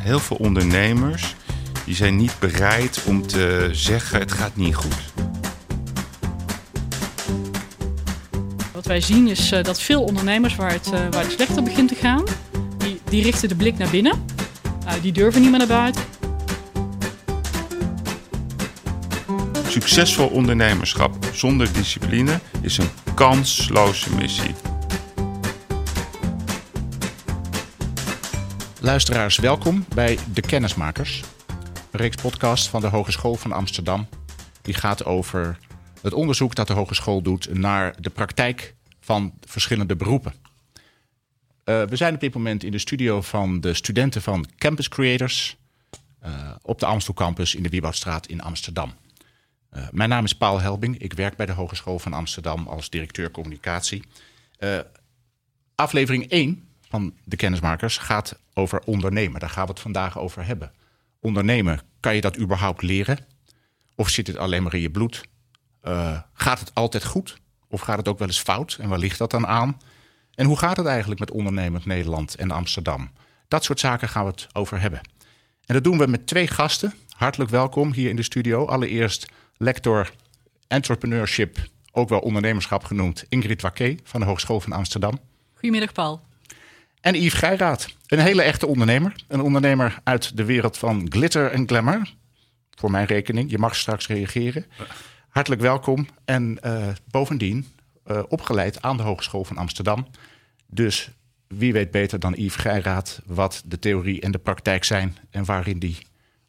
heel veel ondernemers die zijn niet bereid om te zeggen het gaat niet goed. Wat wij zien is uh, dat veel ondernemers waar het, uh, waar het slechter begint te gaan, die, die richten de blik naar binnen. Uh, die durven niet meer naar buiten. Succesvol ondernemerschap zonder discipline is een kansloze missie. Luisteraars, welkom bij De Kennismakers, een reeks podcast van de Hogeschool van Amsterdam. Die gaat over het onderzoek dat de hogeschool doet naar de praktijk van verschillende beroepen. Uh, we zijn op dit moment in de studio van de studenten van Campus Creators uh, op de Amstel Campus in de Wieboudstraat in Amsterdam. Uh, mijn naam is Paul Helbing. Ik werk bij de Hogeschool van Amsterdam als directeur communicatie. aflevering 1 van de kennismakers gaat over ondernemen. Daar gaan we het vandaag over hebben. Ondernemen, kan je dat überhaupt leren? Of zit het alleen maar in je bloed? Uh, gaat het altijd goed? Of gaat het ook wel eens fout? En waar ligt dat dan aan? En hoe gaat het eigenlijk met ondernemend Nederland en Amsterdam? Dat soort zaken gaan we het over hebben. En dat doen we met twee gasten. Hartelijk welkom hier in de studio. Allereerst lector entrepreneurship, ook wel ondernemerschap genoemd, Ingrid Wakke van de Hogeschool van Amsterdam. Goedemiddag, Paul. En Yves Geiraat, een hele echte ondernemer. Een ondernemer uit de wereld van glitter en glamour. Voor mijn rekening, je mag straks reageren. Hartelijk welkom. En uh, bovendien uh, opgeleid aan de Hogeschool van Amsterdam. Dus wie weet beter dan Yves Geiraat wat de theorie en de praktijk zijn... en waarin die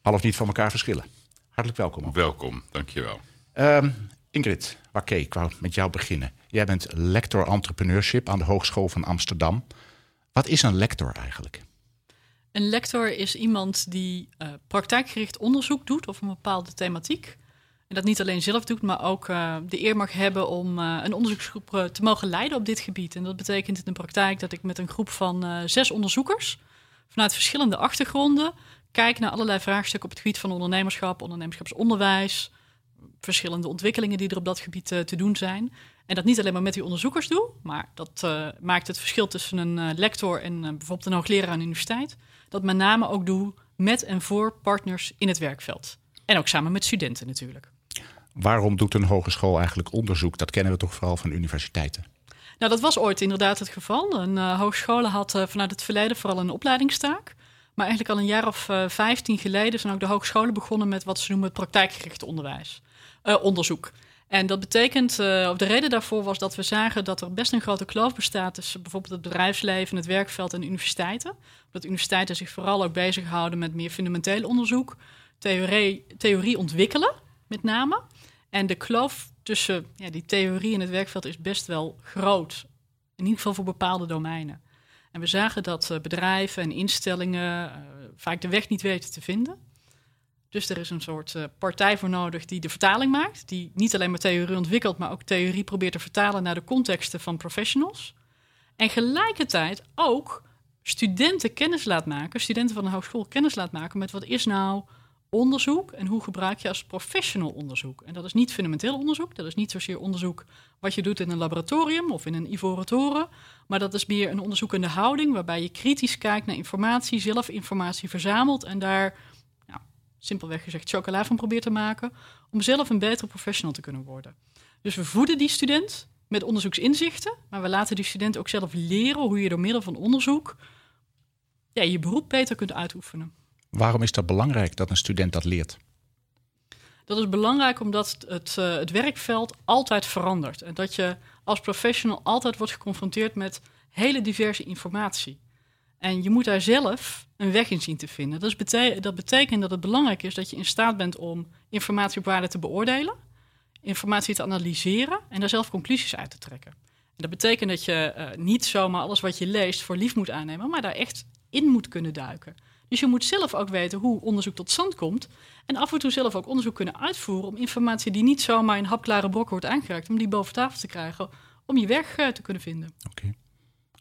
al of niet van elkaar verschillen. Hartelijk welkom. Ook. Welkom, dankjewel. Um, Ingrid Wakke, ik wou met jou beginnen. Jij bent lector entrepreneurship aan de Hogeschool van Amsterdam... Wat is een lector eigenlijk? Een lector is iemand die uh, praktijkgericht onderzoek doet of een bepaalde thematiek. En dat niet alleen zelf doet, maar ook uh, de eer mag hebben om uh, een onderzoeksgroep te mogen leiden op dit gebied. En dat betekent in de praktijk dat ik met een groep van zes onderzoekers vanuit verschillende achtergronden kijk naar allerlei vraagstukken op het gebied van ondernemerschap, ondernemerschapsonderwijs, verschillende ontwikkelingen die er op dat gebied te doen zijn. En dat niet alleen maar met die onderzoekers doe, maar dat uh, maakt het verschil tussen een uh, lector en uh, bijvoorbeeld een hoogleraar aan de universiteit. Dat met name ook doe met en voor partners in het werkveld. En ook samen met studenten natuurlijk. Waarom doet een hogeschool eigenlijk onderzoek? Dat kennen we toch vooral van universiteiten? Nou, dat was ooit inderdaad het geval. Een hogeschool had vanuit het verleden vooral een opleidingstaak. Maar eigenlijk al een jaar of vijftien geleden zijn ook de hogescholen begonnen met wat ze noemen het praktijkgericht onderwijs. onderzoek. En dat betekent, uh, of de reden daarvoor was dat we zagen dat er best een grote kloof bestaat tussen bijvoorbeeld het bedrijfsleven, het werkveld en universiteiten. Dat universiteiten zich vooral ook bezighouden met meer fundamenteel onderzoek, theorie, theorie ontwikkelen met name. En de kloof tussen ja, die theorie en het werkveld is best wel groot. In ieder geval voor bepaalde domeinen. En we zagen dat uh, bedrijven en instellingen uh, vaak de weg niet weten te vinden. Dus er is een soort uh, partij voor nodig die de vertaling maakt. Die niet alleen maar theorie ontwikkelt, maar ook theorie probeert te vertalen naar de contexten van professionals. En gelijkertijd ook studenten kennis laat maken, studenten van de hogeschool kennis laat maken met wat is nou onderzoek en hoe gebruik je als professional onderzoek. En dat is niet fundamenteel onderzoek, dat is niet zozeer onderzoek wat je doet in een laboratorium of in een ivoren toren, maar dat is meer een onderzoekende houding waarbij je kritisch kijkt naar informatie, zelf informatie verzamelt en daar simpelweg gezegd chocola van probeert te maken, om zelf een betere professional te kunnen worden. Dus we voeden die student met onderzoeksinzichten, maar we laten die student ook zelf leren hoe je door middel van onderzoek ja, je beroep beter kunt uitoefenen. Waarom is dat belangrijk dat een student dat leert? Dat is belangrijk omdat het, uh, het werkveld altijd verandert. En dat je als professional altijd wordt geconfronteerd met hele diverse informatie. En je moet daar zelf een weg in zien te vinden. Dat, dat betekent dat het belangrijk is dat je in staat bent om informatie op waarde te beoordelen, informatie te analyseren en daar zelf conclusies uit te trekken. En dat betekent dat je uh, niet zomaar alles wat je leest voor lief moet aannemen, maar daar echt in moet kunnen duiken. Dus je moet zelf ook weten hoe onderzoek tot stand komt. En af en toe zelf ook onderzoek kunnen uitvoeren om informatie die niet zomaar in hapklare brokken wordt aangeraakt, om die boven tafel te krijgen, om je weg uh, te kunnen vinden. Oké.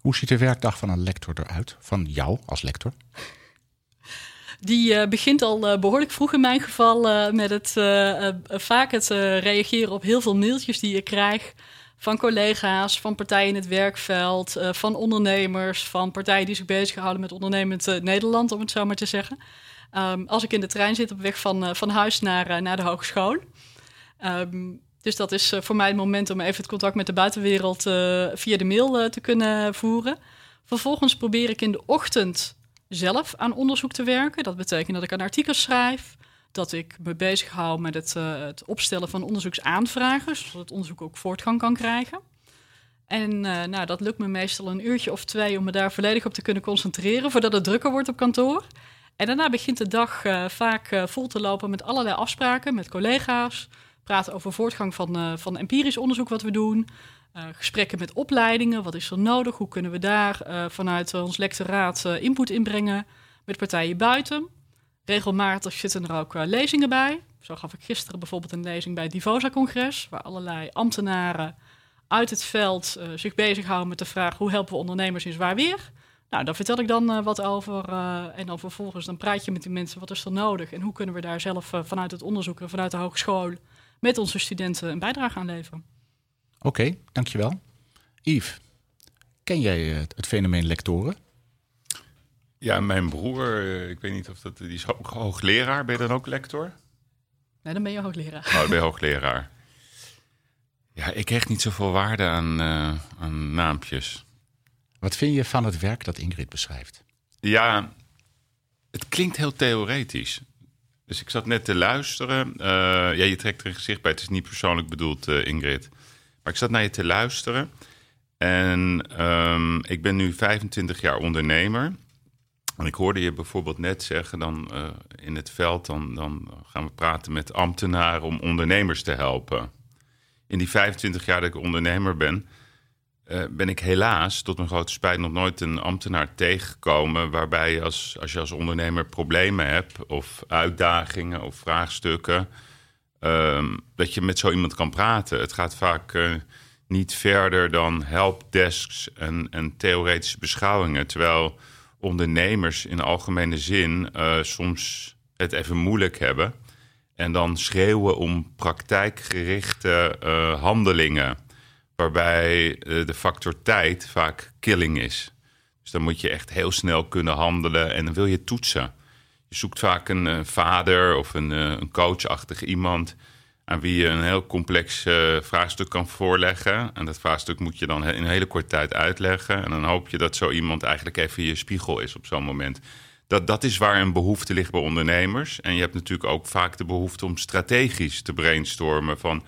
Hoe ziet de werkdag van een lector eruit? Van jou als lector? Die uh, begint al uh, behoorlijk vroeg in mijn geval uh, met het vaak het reageren op heel veel mailtjes die ik krijg van collega's, van partijen in het werkveld, van ondernemers, van partijen die zich bezighouden met ondernemend Nederland, om het zo maar te zeggen. Um, als ik in de trein zit op weg van, van huis naar, naar de hogeschool. Um, dus dat is voor mij het moment om even het contact met de buitenwereld via de mail te kunnen voeren. Vervolgens probeer ik in de ochtend zelf aan onderzoek te werken. Dat betekent dat ik aan artikels schrijf, dat ik me bezighoud met het, het opstellen van onderzoeksaanvragen, zodat het onderzoek ook voortgang kan krijgen. En nou, dat lukt me meestal een uurtje of twee om me daar volledig op te kunnen concentreren voordat het drukker wordt op kantoor. En daarna begint de dag vaak vol te lopen met allerlei afspraken met collega's. Praten over voortgang van, van empirisch onderzoek wat we doen. gesprekken met opleidingen. Wat is er nodig? Hoe kunnen we daar vanuit ons lectoraat input inbrengen? Met partijen buiten. Regelmatig zitten er ook lezingen bij. Zo gaf ik gisteren bijvoorbeeld een lezing bij het Divosa-congres, waar allerlei ambtenaren uit het veld zich bezighouden met de vraag hoe helpen we ondernemers in zwaar weer. Nou, daar vertel ik dan wat over. en dan vervolgens dan praat je met die mensen, wat is er nodig? En hoe kunnen we daar zelf vanuit het onderzoek en vanuit de hogeschool met onze studenten een bijdrage aan leveren? Oké, okay, dankjewel. Yves, ken jij het fenomeen lectoren? Ja, mijn broer, eh, ik weet niet of dat, die is ook hoogleraar. Ben je dan ook lector? Nee, dan ben je hoogleraar. Oh, dan ben je hoogleraar. Ja, ik hecht niet zoveel waarde aan, uh, aan naampjes. Wat vind je van het werk dat Ingrid beschrijft? Ja, het klinkt heel theoretisch. Dus ik zat net te luisteren. Uh, ja, je trekt er een gezicht bij. Het is niet persoonlijk bedoeld, uh, Ingrid. Maar ik zat naar je te luisteren. En um, ik ben nu 25 jaar ondernemer. En ik hoorde je bijvoorbeeld net zeggen, dan uh, in het veld, dan, dan gaan we praten met ambtenaren om ondernemers te helpen. In die 25 jaar dat ik ondernemer ben, uh, ben ik helaas, tot mijn grote spijt, nog nooit een ambtenaar tegengekomen waarbij je als, als je als ondernemer problemen hebt of uitdagingen of vraagstukken, uh, dat je met zo iemand kan praten. Het gaat vaak uh, niet verder dan helpdesks en, en theoretische beschouwingen, terwijl ondernemers in algemene zin uh, soms het even moeilijk hebben. En dan schreeuwen om praktijkgerichte handelingen. Waarbij uh, de factor tijd vaak killing is. Dus dan moet je echt heel snel kunnen handelen en dan wil je toetsen. Je zoekt vaak een vader of een, een coachachtig iemand aan wie je een heel complex vraagstuk kan voorleggen. En dat vraagstuk moet je dan in een hele korte tijd uitleggen. En dan hoop je dat zo iemand eigenlijk even je spiegel is op zo'n moment. Dat, dat is waar een behoefte ligt bij ondernemers. En je hebt natuurlijk ook vaak de behoefte om strategisch te brainstormen. Van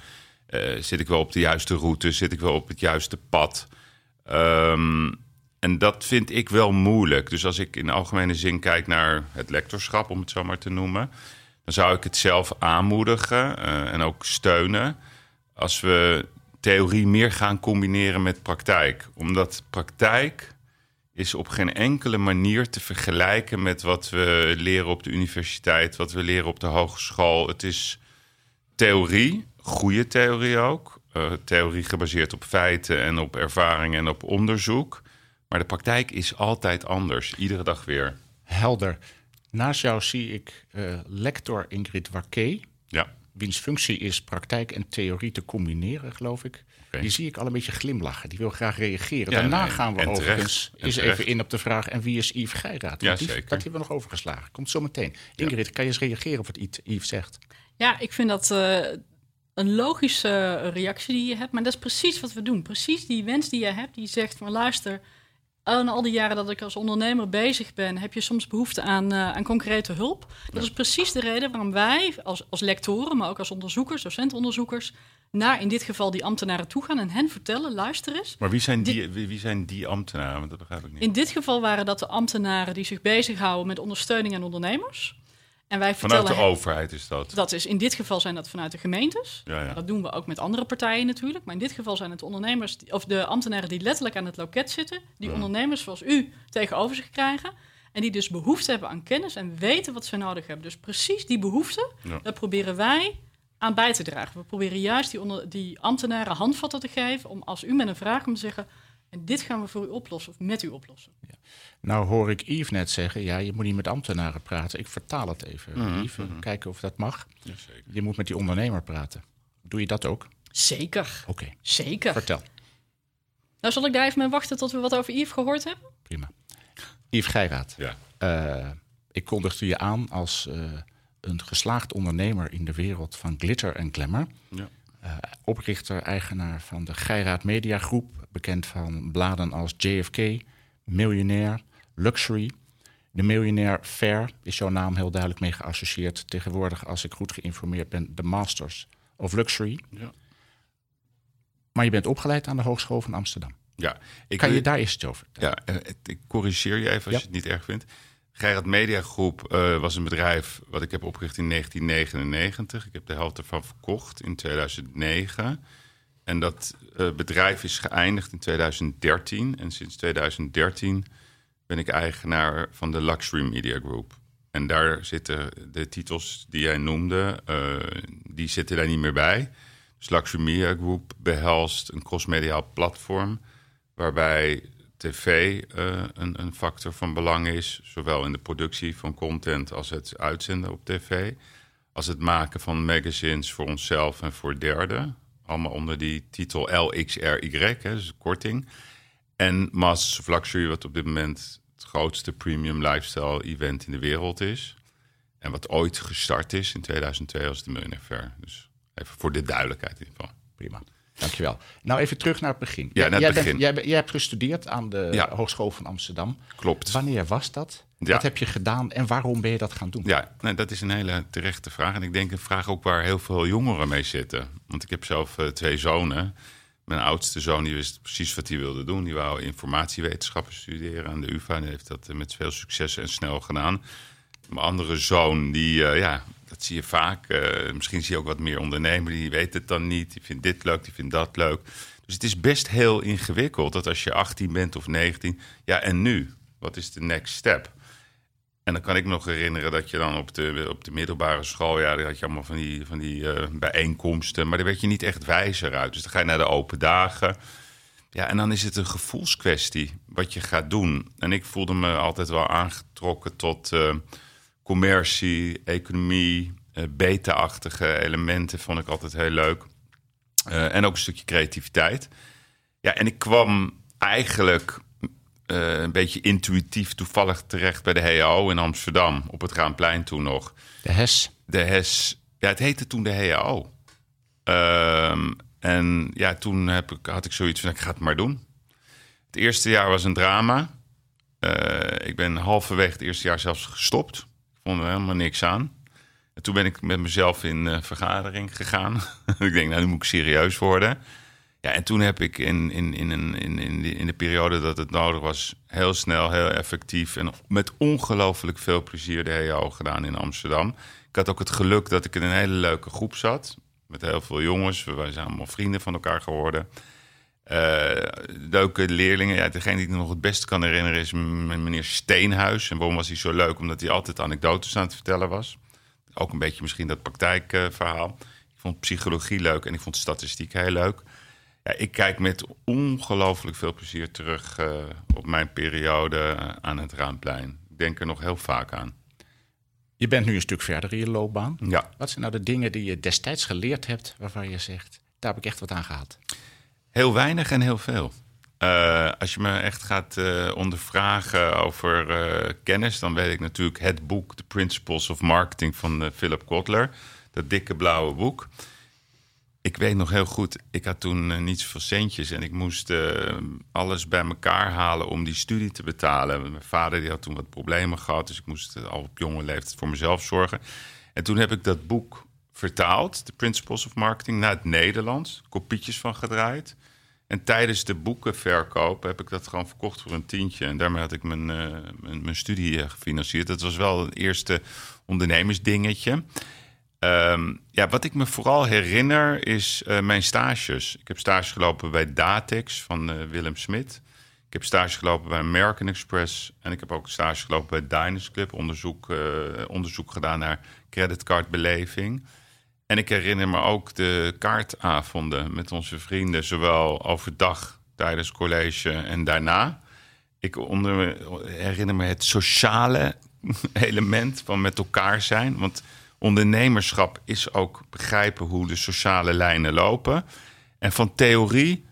zit ik wel op de juiste route? Zit ik wel op het juiste pad? Um, en dat vind ik wel moeilijk. Dus als ik in algemene zin kijk naar het lectorschap, om het zo maar te noemen dan zou ik het zelf aanmoedigen uh, en ook steunen als we theorie meer gaan combineren met praktijk. Omdat praktijk is op geen enkele manier te vergelijken met wat we leren op de universiteit, wat we leren op de hogeschool. Het is theorie, goede theorie ook. Uh, theorie gebaseerd op feiten en op ervaring en op onderzoek. Maar de praktijk is altijd anders, iedere dag weer. Helder. Naast jou zie ik uh, lector Ingrid Warquet. Ja. Wiens functie is praktijk en theorie te combineren, geloof ik. Okay. Die zie ik al een beetje glimlachen. Die wil graag reageren. Ja, Daarna nee, gaan we overigens eens even in op de vraag... en wie is Yves Geiraat? Ja, die, zeker. Dat hebben we nog overgeslagen. Komt zo meteen. Ingrid, ja. kan je eens reageren op wat Yves zegt? Ja, ik vind dat... Uh, een logische reactie die je hebt, maar dat is precies wat we doen. Precies die wens die je hebt, die zegt van luister, en al die jaren dat ik als ondernemer bezig ben, heb je soms behoefte aan, uh, aan concrete hulp. Dat is precies de reden waarom wij als, als lectoren, maar ook als onderzoekers, docentonderzoekers, naar in dit geval die ambtenaren toe gaan en hen vertellen: luister eens. Maar wie zijn die, wie, wie zijn die ambtenaren? Want dat begrijp ik niet. In dit geval waren dat de ambtenaren die zich bezighouden met ondersteuning aan ondernemers. En wij vanuit de overheid is dat? Dat is in dit geval zijn dat vanuit de gemeentes. Ja, ja. Dat doen we ook met andere partijen natuurlijk. Maar in dit geval zijn het ondernemers, die, of de ambtenaren die letterlijk aan het loket zitten, die ja. ondernemers zoals u tegenover zich krijgen. En die dus behoefte hebben aan kennis en weten wat ze nodig hebben. Dus precies die behoefte, daar proberen wij aan bij te dragen. We proberen juist die, onder, die ambtenaren handvatten te geven om als u met een vraag komt te zeggen. En dit gaan we voor u oplossen of met u oplossen. Ja. Nou hoor ik Yves net zeggen, ja, je moet niet met ambtenaren praten. Ik vertaal het even, mm -hmm. Yves, kijken of dat mag. Ja, je moet met die ondernemer praten. Doe je dat ook? Zeker. Oké, Zeker. vertel. Nou, zal ik daar even mee wachten tot we wat over Yves gehoord hebben? Prima. Yves Geiraat, Ja. eh, ik kondigde je aan als eh, een geslaagd ondernemer in de wereld van glitter en glamour. Ja. Eh, oprichter, eigenaar van de Geiraat Media Groep, bekend van bladen als JFK, Miljonair, Luxury. De Miljonair Fair is jouw naam heel duidelijk mee geassocieerd. Tegenwoordig, als ik goed geïnformeerd ben, de Masters of Luxury. Ja. Maar je bent opgeleid aan de Hogeschool van Amsterdam. Ja, ik Kan je daar eens iets over vertellen? Ja, eh, ik corrigeer je even als Ja. je het niet erg vindt. Gerrit Media Groep eh, was een bedrijf wat ik heb opgericht in 1999. Ik heb de helft ervan verkocht in 2009. En dat eh, bedrijf is geëindigd in 2013. En sinds 2013 ben ik eigenaar van de Luxury Media Group. En daar zitten de titels die jij noemde, eh, die zitten daar niet meer bij. Dus Luxury Media Group behelst een crossmediaal platform waarbij tv eh, een, een factor van belang is, zowel in de productie van content als het uitzenden op tv, als het maken van magazines voor onszelf en voor derden. Allemaal onder die titel LXRY, hè, dus korting. En Masters of Luxury, wat op dit moment het grootste premium lifestyle event in de wereld is. En wat ooit gestart is in 2002 als de Millionaire Fair. Dus even voor de duidelijkheid in ieder geval. Prima. Dankjewel. Nou, even terug naar het begin. Ja, naar het jij, begin. Bent, jij, hebt gestudeerd aan de Ja. Hogeschool van Amsterdam. Klopt. Wanneer was dat? Ja. Wat heb je gedaan en waarom ben je dat gaan doen? Ja, nee, dat is een hele terechte vraag. En ik denk een vraag ook waar heel veel jongeren mee zitten. Want ik heb zelf eh, twee zonen. Mijn oudste zoon die wist precies wat hij wilde doen. Die wou informatiewetenschappen studeren aan de UvA. En heeft dat eh, met veel succes en snel gedaan. Mijn andere zoon, die, eh, ja, dat zie je vaak. eh, misschien zie je ook wat meer ondernemer. Die weet het dan niet. Die vindt dit leuk, die vindt dat leuk. Dus het is best heel ingewikkeld dat als je 18 bent of 19... Ja, en nu? Wat is de next step? En dan kan ik nog herinneren dat je dan op de, op de middelbare school... ja, daar had je allemaal van die, van die eh, bijeenkomsten... maar daar werd je niet echt wijzer uit. Dus dan ga je naar de open dagen... Ja, en dan is het een gevoelskwestie wat je gaat doen. En ik voelde me altijd wel aangetrokken tot eh, commercie, economie, eh, beta-achtige elementen vond ik altijd heel leuk. En ook een stukje creativiteit. Ja, en ik kwam eigenlijk eh, een beetje intuïtief toevallig terecht bij de HAO in Amsterdam, op het Raanplein toen nog. De HES. De HES, ja, het heette toen de HAO. Ehm, en ja, toen heb ik, had ik zoiets van, ik ga het maar doen. Het eerste jaar was een drama. Eh, ik ben halverwege het eerste jaar zelfs gestopt. Ik vond er helemaal niks aan. En toen ben ik met mezelf in eh, vergadering gegaan. ik denk, nou, nu moet ik serieus worden. Ja, en toen heb ik in, in, in, in, in, de, in de periode dat het nodig was... heel snel, heel effectief en met ongelooflijk veel plezier... de HAO gedaan in Amsterdam. Ik had ook het geluk dat ik in een hele leuke groep zat. Met heel veel jongens. We zijn allemaal vrienden van elkaar geworden. Eh, leuke leerlingen. Ja, degene die ik nog het beste kan herinneren is meneer Steenhuis. En waarom was hij zo leuk? Omdat hij altijd anekdotes aan het vertellen was. Ook een beetje misschien dat praktijkverhaal. ik vond psychologie leuk en ik vond statistiek heel leuk. Ja, ik kijk met ongelooflijk veel plezier terug eh, op mijn periode aan het Raamplein. Ik denk er nog heel vaak aan. Je bent nu een stuk verder in je loopbaan. Ja, Wat zijn nou de dingen die je destijds geleerd hebt waarvan je zegt, daar heb ik echt wat aan gehad? Heel weinig en heel veel. Eh, als je me echt gaat eh, ondervragen over kennis, dan weet ik natuurlijk het boek The Principles of Marketing van Philip Kotler. Dat dikke blauwe boek. Ik weet nog heel goed, ik had toen eh, niet zoveel centjes en ik moest eh, alles bij elkaar halen om die studie te betalen. Mijn vader die had toen wat problemen gehad, dus ik moest eh, al op jonge leeftijd voor mezelf zorgen. En toen heb ik dat boek vertaald, The Principles of Marketing, naar het Nederlands. Kopietjes van gedraaid. En tijdens de boekenverkoop heb ik dat gewoon verkocht voor een tientje. En daarmee had ik mijn, mijn, studie gefinancierd. Dat was wel het eerste ondernemersdingetje. Ehm, ja, wat ik me vooral herinner is eh, mijn stages. Ik heb stage gelopen bij Datex van eh, Willem Smit. Ik heb stage gelopen bij American Express. En ik heb ook stage gelopen bij Diners Club. Onderzoek, eh, onderzoek gedaan naar creditcardbeleving. En ik herinner me ook de kaartavonden met onze vrienden, zowel overdag tijdens college en daarna. Ik herinner me het sociale element van met elkaar zijn. Want ondernemerschap is ook begrijpen hoe de sociale lijnen lopen. En van theorie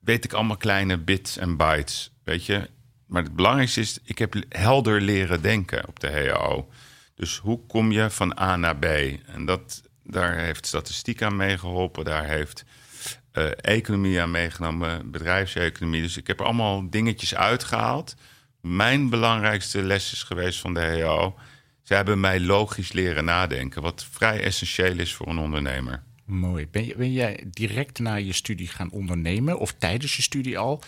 weet ik allemaal kleine bits en bytes, weet je. Maar het belangrijkste is, ik heb helder leren denken op de HAO. Dus hoe kom je van A naar B? En dat, daar heeft statistiek aan meegeholpen. Daar heeft uh, economie aan meegenomen, bedrijfseconomie. Dus ik heb er allemaal dingetjes uitgehaald. Mijn belangrijkste les is geweest van de HAO. Ze hebben mij logisch leren nadenken, wat vrij essentieel is voor een ondernemer. Mooi. Ben, je, ben jij direct na je studie gaan ondernemen of tijdens je studie al?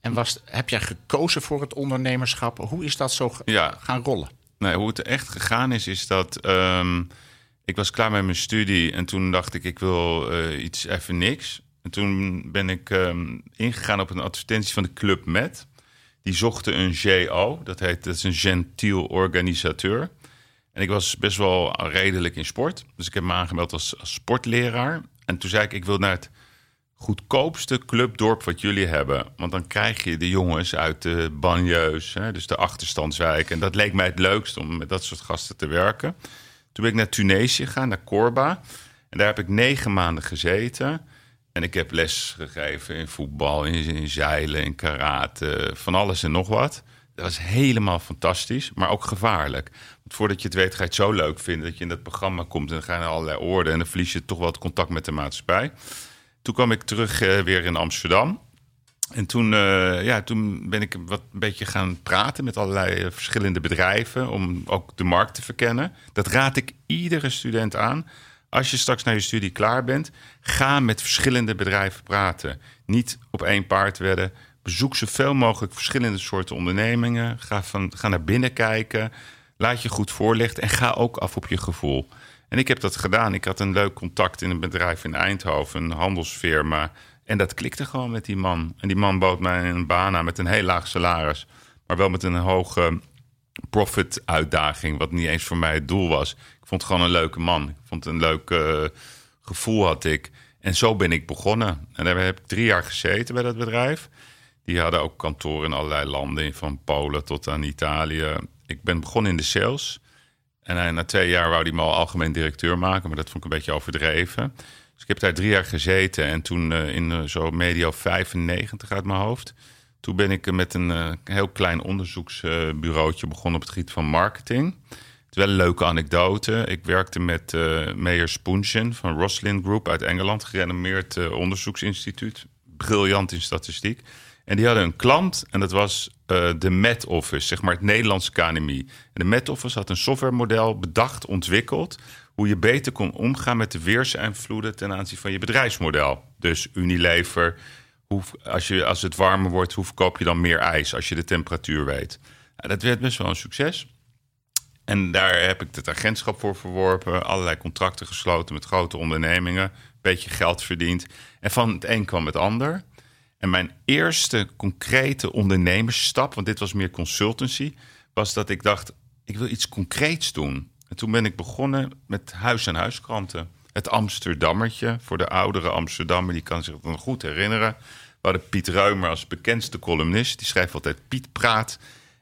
En was, heb jij gekozen voor het ondernemerschap? Hoe is dat zo ja. gaan rollen? Nee, hoe het echt gegaan is, is dat um, ik was klaar met mijn studie en toen dacht ik, ik wil uh, iets even niks. En toen ben ik um, ingegaan op een advertentie van de Club Med. Die zochten een GO, dat, heet, dat is een gentiel organisateur. En ik was best wel redelijk in sport. Dus ik heb me aangemeld als, sportleraar. En toen zei ik, ik wil naar het goedkoopste clubdorp wat jullie hebben. Want dan krijg je de jongens uit de banlieues, hè, dus de achterstandswijken. En dat leek mij het leukst om met dat soort gasten te werken. Toen ben ik naar Tunesië gegaan, naar Corba. En daar heb ik negen maanden gezeten. En ik heb les gegeven in voetbal, in zeilen, in karate, van alles en nog wat. Dat was helemaal fantastisch, maar ook gevaarlijk. Voordat je het weet, ga je het zo leuk vinden dat je in dat programma komt en dan ga je naar allerlei orde en dan verlies je toch wel het contact met de maatschappij. Toen kwam ik terug uh, weer in Amsterdam. En toen, uh, ja, toen ben ik wat een beetje gaan praten met allerlei eh, verschillende bedrijven om ook de markt te verkennen. Dat raad ik iedere student aan. Als je straks naar je studie klaar bent, ga met verschillende bedrijven praten. Niet op één paard wedden. Bezoek zoveel mogelijk verschillende soorten ondernemingen. Ga, van, ga naar binnen kijken. Laat je goed voorlichten en ga ook af op je gevoel. En ik heb dat gedaan. Ik had een leuk contact in een bedrijf in Eindhoven, een handelsfirma. En dat klikte gewoon met die man. En die man bood mij een baan aan met een heel laag salaris. Maar wel met een hoge profit-uitdaging, wat niet eens voor mij het doel was. Ik vond gewoon een leuke man. Ik vond een leuk uh, gevoel had ik. En zo ben ik begonnen. En daar heb ik drie jaar gezeten bij dat bedrijf. Die hadden ook kantoren in allerlei landen, van Polen tot aan Italië. Ik ben begonnen in de sales. En na twee jaar wou hij me al algemeen directeur maken, maar dat vond ik een beetje overdreven. Dus ik heb daar drie jaar gezeten en toen uh, in uh, zo medio 95 uit mijn hoofd. Toen ben ik met een heel klein onderzoeksbureautje begonnen op het gebied van marketing. Het wel een leuke anekdote. Ik werkte met uh, Meyer van Roslin Group uit Engeland, gerenommeerd onderzoeksinstituut. Briljant in statistiek. En die hadden een klant en dat was uh, de Met Office, zeg maar het Nederlandse KNMI. En de Met Office had een softwaremodel bedacht, ontwikkeld, hoe je beter kon omgaan met de weersinvloeden ten aanzien van je bedrijfsmodel. Dus Unilever, hoe, als, je, als het warmer wordt, hoe verkoop je dan meer ijs als je de temperatuur weet? Nou, dat werd best wel een succes. En daar heb ik het agentschap voor verworpen, allerlei contracten gesloten met grote ondernemingen, een beetje geld verdiend. En van het een kwam het ander. En mijn eerste concrete ondernemersstap, want dit was meer consultancy, was dat ik dacht: ik wil iets concreets doen. En toen ben ik begonnen met huis-en-huiskranten. Het Amsterdammertje, voor de oudere Amsterdammer, die kan zich dat nog goed herinneren. We hadden Piet Ruimer als bekendste columnist. Die schrijft altijd Piet Praat.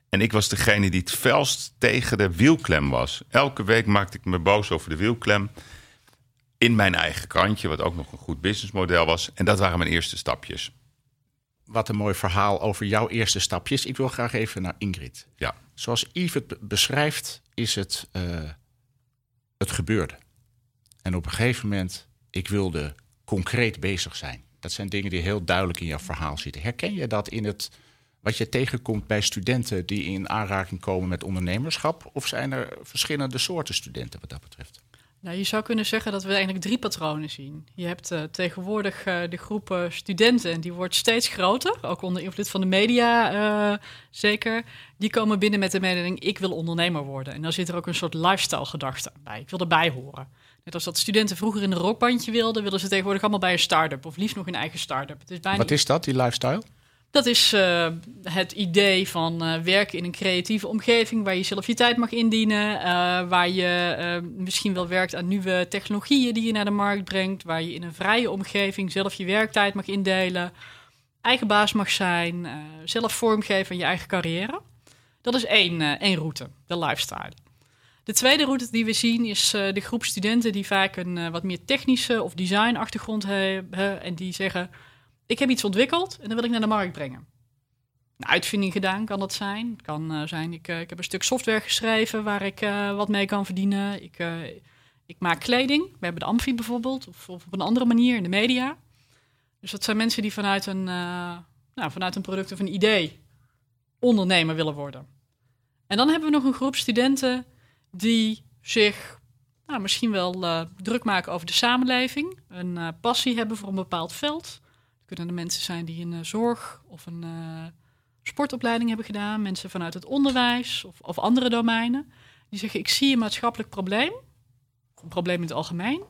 En ik was degene die het felst tegen de wielklem was. Elke week maakte ik me boos over de wielklem. In mijn eigen krantje, wat ook nog een goed businessmodel was. En dat waren mijn eerste stapjes wat een mooi verhaal over jouw eerste stapjes. Ik wil graag even naar Ingrid. Ja. Zoals Yves het beschrijft, is het, uh, het gebeurde. En op een gegeven moment, ik wilde concreet bezig zijn. Dat zijn dingen die heel duidelijk in jouw verhaal zitten. Herken je dat in het wat je tegenkomt bij studenten die in aanraking komen met ondernemerschap? Of zijn er verschillende soorten studenten wat dat betreft? Nou, je zou kunnen zeggen dat we eigenlijk drie patronen zien. Je hebt uh, tegenwoordig uh, de groep studenten, en die wordt steeds groter, ook onder invloed van de media uh, zeker. Die komen binnen met de mededeling, ik wil ondernemer worden. En dan zit er ook een soort lifestyle-gedachte bij. Ik wil erbij horen. Net als dat studenten vroeger in een rockbandje wilden, willen ze tegenwoordig allemaal bij een start-up. Of liefst nog een eigen start-up. Wat is dat, die lifestyle? Dat is uh, het idee van uh, werken in een creatieve omgeving waar je zelf je tijd mag indienen, uh, waar je misschien wel werkt aan nieuwe technologieën die je naar de markt brengt, waar je in een vrije omgeving zelf je werktijd mag indelen, eigen baas mag zijn, zelf vormgeven aan je eigen carrière. Dat is één, één route, de lifestyle. De tweede route die we zien is de groep studenten die vaak een wat meer technische of design achtergrond hebben en die zeggen: Ik heb iets ontwikkeld en dat wil ik naar de markt brengen. Een uitvinding gedaan kan dat zijn. Het kan uh, zijn: ik, ik heb een stuk software geschreven waar ik wat mee kan verdienen. Ik, ik maak kleding. We hebben de Amfi bijvoorbeeld, of, op een andere manier in de media. Dus dat zijn mensen die vanuit een, nou, vanuit een product of een idee ondernemer willen worden. En dan hebben we nog een groep studenten die zich nou, misschien wel druk maken over de samenleving, een passie hebben voor een bepaald veld. Het kunnen de mensen zijn die een uh, zorg of een sportopleiding hebben gedaan, mensen vanuit het onderwijs of, of, andere domeinen. Die zeggen: Ik zie een maatschappelijk probleem, een probleem in het algemeen,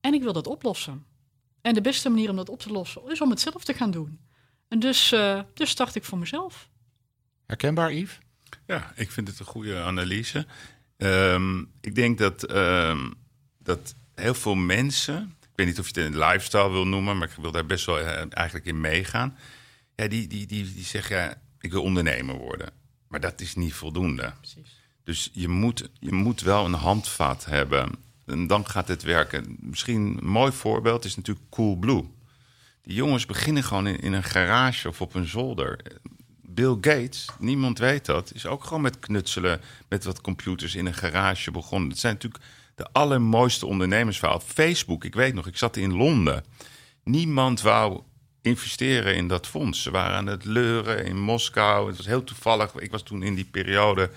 en ik wil dat oplossen. En de beste manier om dat op te lossen is om het zelf te gaan doen. En dus, dus start ik voor mezelf. Herkenbaar, Yves? Ja, ik vind het een goede analyse. Um, ik denk dat, um, dat heel veel mensen, weet niet of je het een lifestyle wil noemen, maar ik wil daar best wel uh, eigenlijk in meegaan. Ja, die, die, die, die zeggen, ja, ik wil ondernemer worden. Maar dat is niet voldoende. Precies. Dus je moet, je moet wel een handvat hebben. En dan gaat het werken. Misschien een mooi voorbeeld is natuurlijk Coolblue. Die jongens beginnen gewoon in, in een garage of op een zolder. Bill Gates, niemand weet dat, is ook gewoon met knutselen met wat computers in een garage begonnen. Het zijn natuurlijk de allermooiste ondernemersverhaal. Facebook, ik weet nog, ik zat in Londen. Niemand wou investeren in dat fonds. Ze waren aan het leuren in Moskou. Het was heel toevallig. Ik was toen in die periode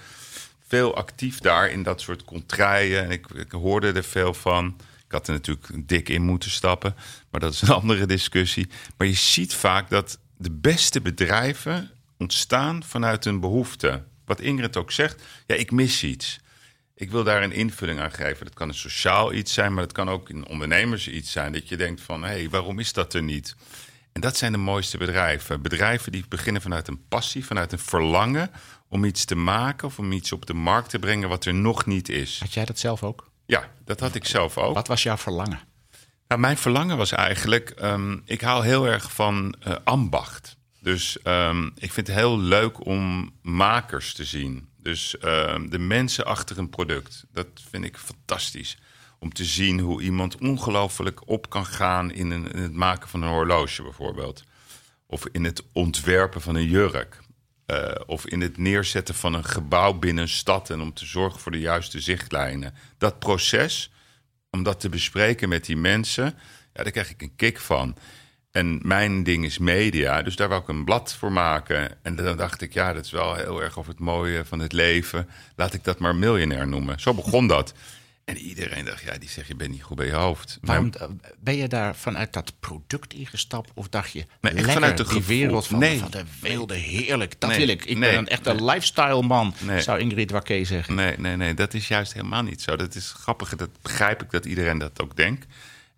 veel actief daar in dat soort contraien. En ik, ik hoorde er veel van. Ik had er natuurlijk dik in moeten stappen, maar dat is een andere discussie. Maar je ziet vaak dat de beste bedrijven ontstaan vanuit een behoefte. Wat Ingrid ook zegt, ja, ik mis iets. Ik wil daar een invulling aan geven. Dat kan een sociaal iets zijn, maar dat kan ook een ondernemers iets zijn. Dat je denkt van, hé, hey, waarom is dat er niet? En dat zijn de mooiste bedrijven. Bedrijven die beginnen vanuit een passie, vanuit een verlangen om iets te maken of om iets op de markt te brengen wat er nog niet is. Had jij dat zelf ook? Ja, dat had ik zelf ook. Wat was jouw verlangen? Nou, mijn verlangen was eigenlijk, um, ik hou heel erg van uh, ambacht. Dus um, ik vind het heel leuk om makers te zien. Dus um, de mensen achter een product. Dat vind ik fantastisch. Om te zien hoe iemand ongelooflijk op kan gaan in, een, in, het maken van een horloge bijvoorbeeld. Of in het ontwerpen van een jurk. Uh, of in het neerzetten van een gebouw binnen een stad en om te zorgen voor de juiste zichtlijnen. Dat proces, om dat te bespreken met die mensen, ja, daar krijg ik een kick van. En mijn ding is media, dus daar wou ik een blad voor maken. En dan dacht ik, ja, dat is wel heel erg over het mooie van het leven. Laat ik dat maar miljonair noemen. Zo begon dat. En iedereen dacht, ja, die zegt, je bent niet goed bij je hoofd. Waarom, maar, ben je daar vanuit dat product ingestapt? Of dacht je, nee, lekker, vanuit de die wereld van, nee. van de wilde, heerlijk, dat nee, wil ik. Ik ben een echte lifestyle man, zou Ingrid Wakke zeggen. Nee, nee, nee, dat is juist helemaal niet zo. Dat is grappig, dat begrijp ik dat iedereen dat ook denkt.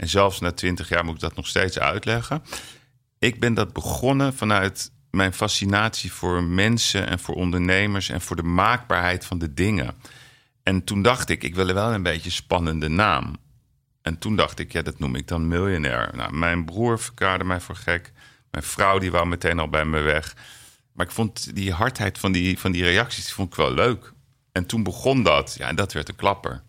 En zelfs na twintig jaar moet ik dat nog steeds uitleggen. Ik ben dat begonnen vanuit mijn fascinatie voor mensen en voor ondernemers en voor de maakbaarheid van de dingen. En toen dacht ik, ik wil wel een beetje spannende naam. En toen dacht ik, ja, dat noem ik dan miljonair. Nou, mijn broer verklaarde mij voor gek. Mijn vrouw die wou meteen al bij me weg. Maar ik vond die hardheid van die, van die reacties die vond ik wel leuk. En toen begon dat. Ja, en dat werd een klapper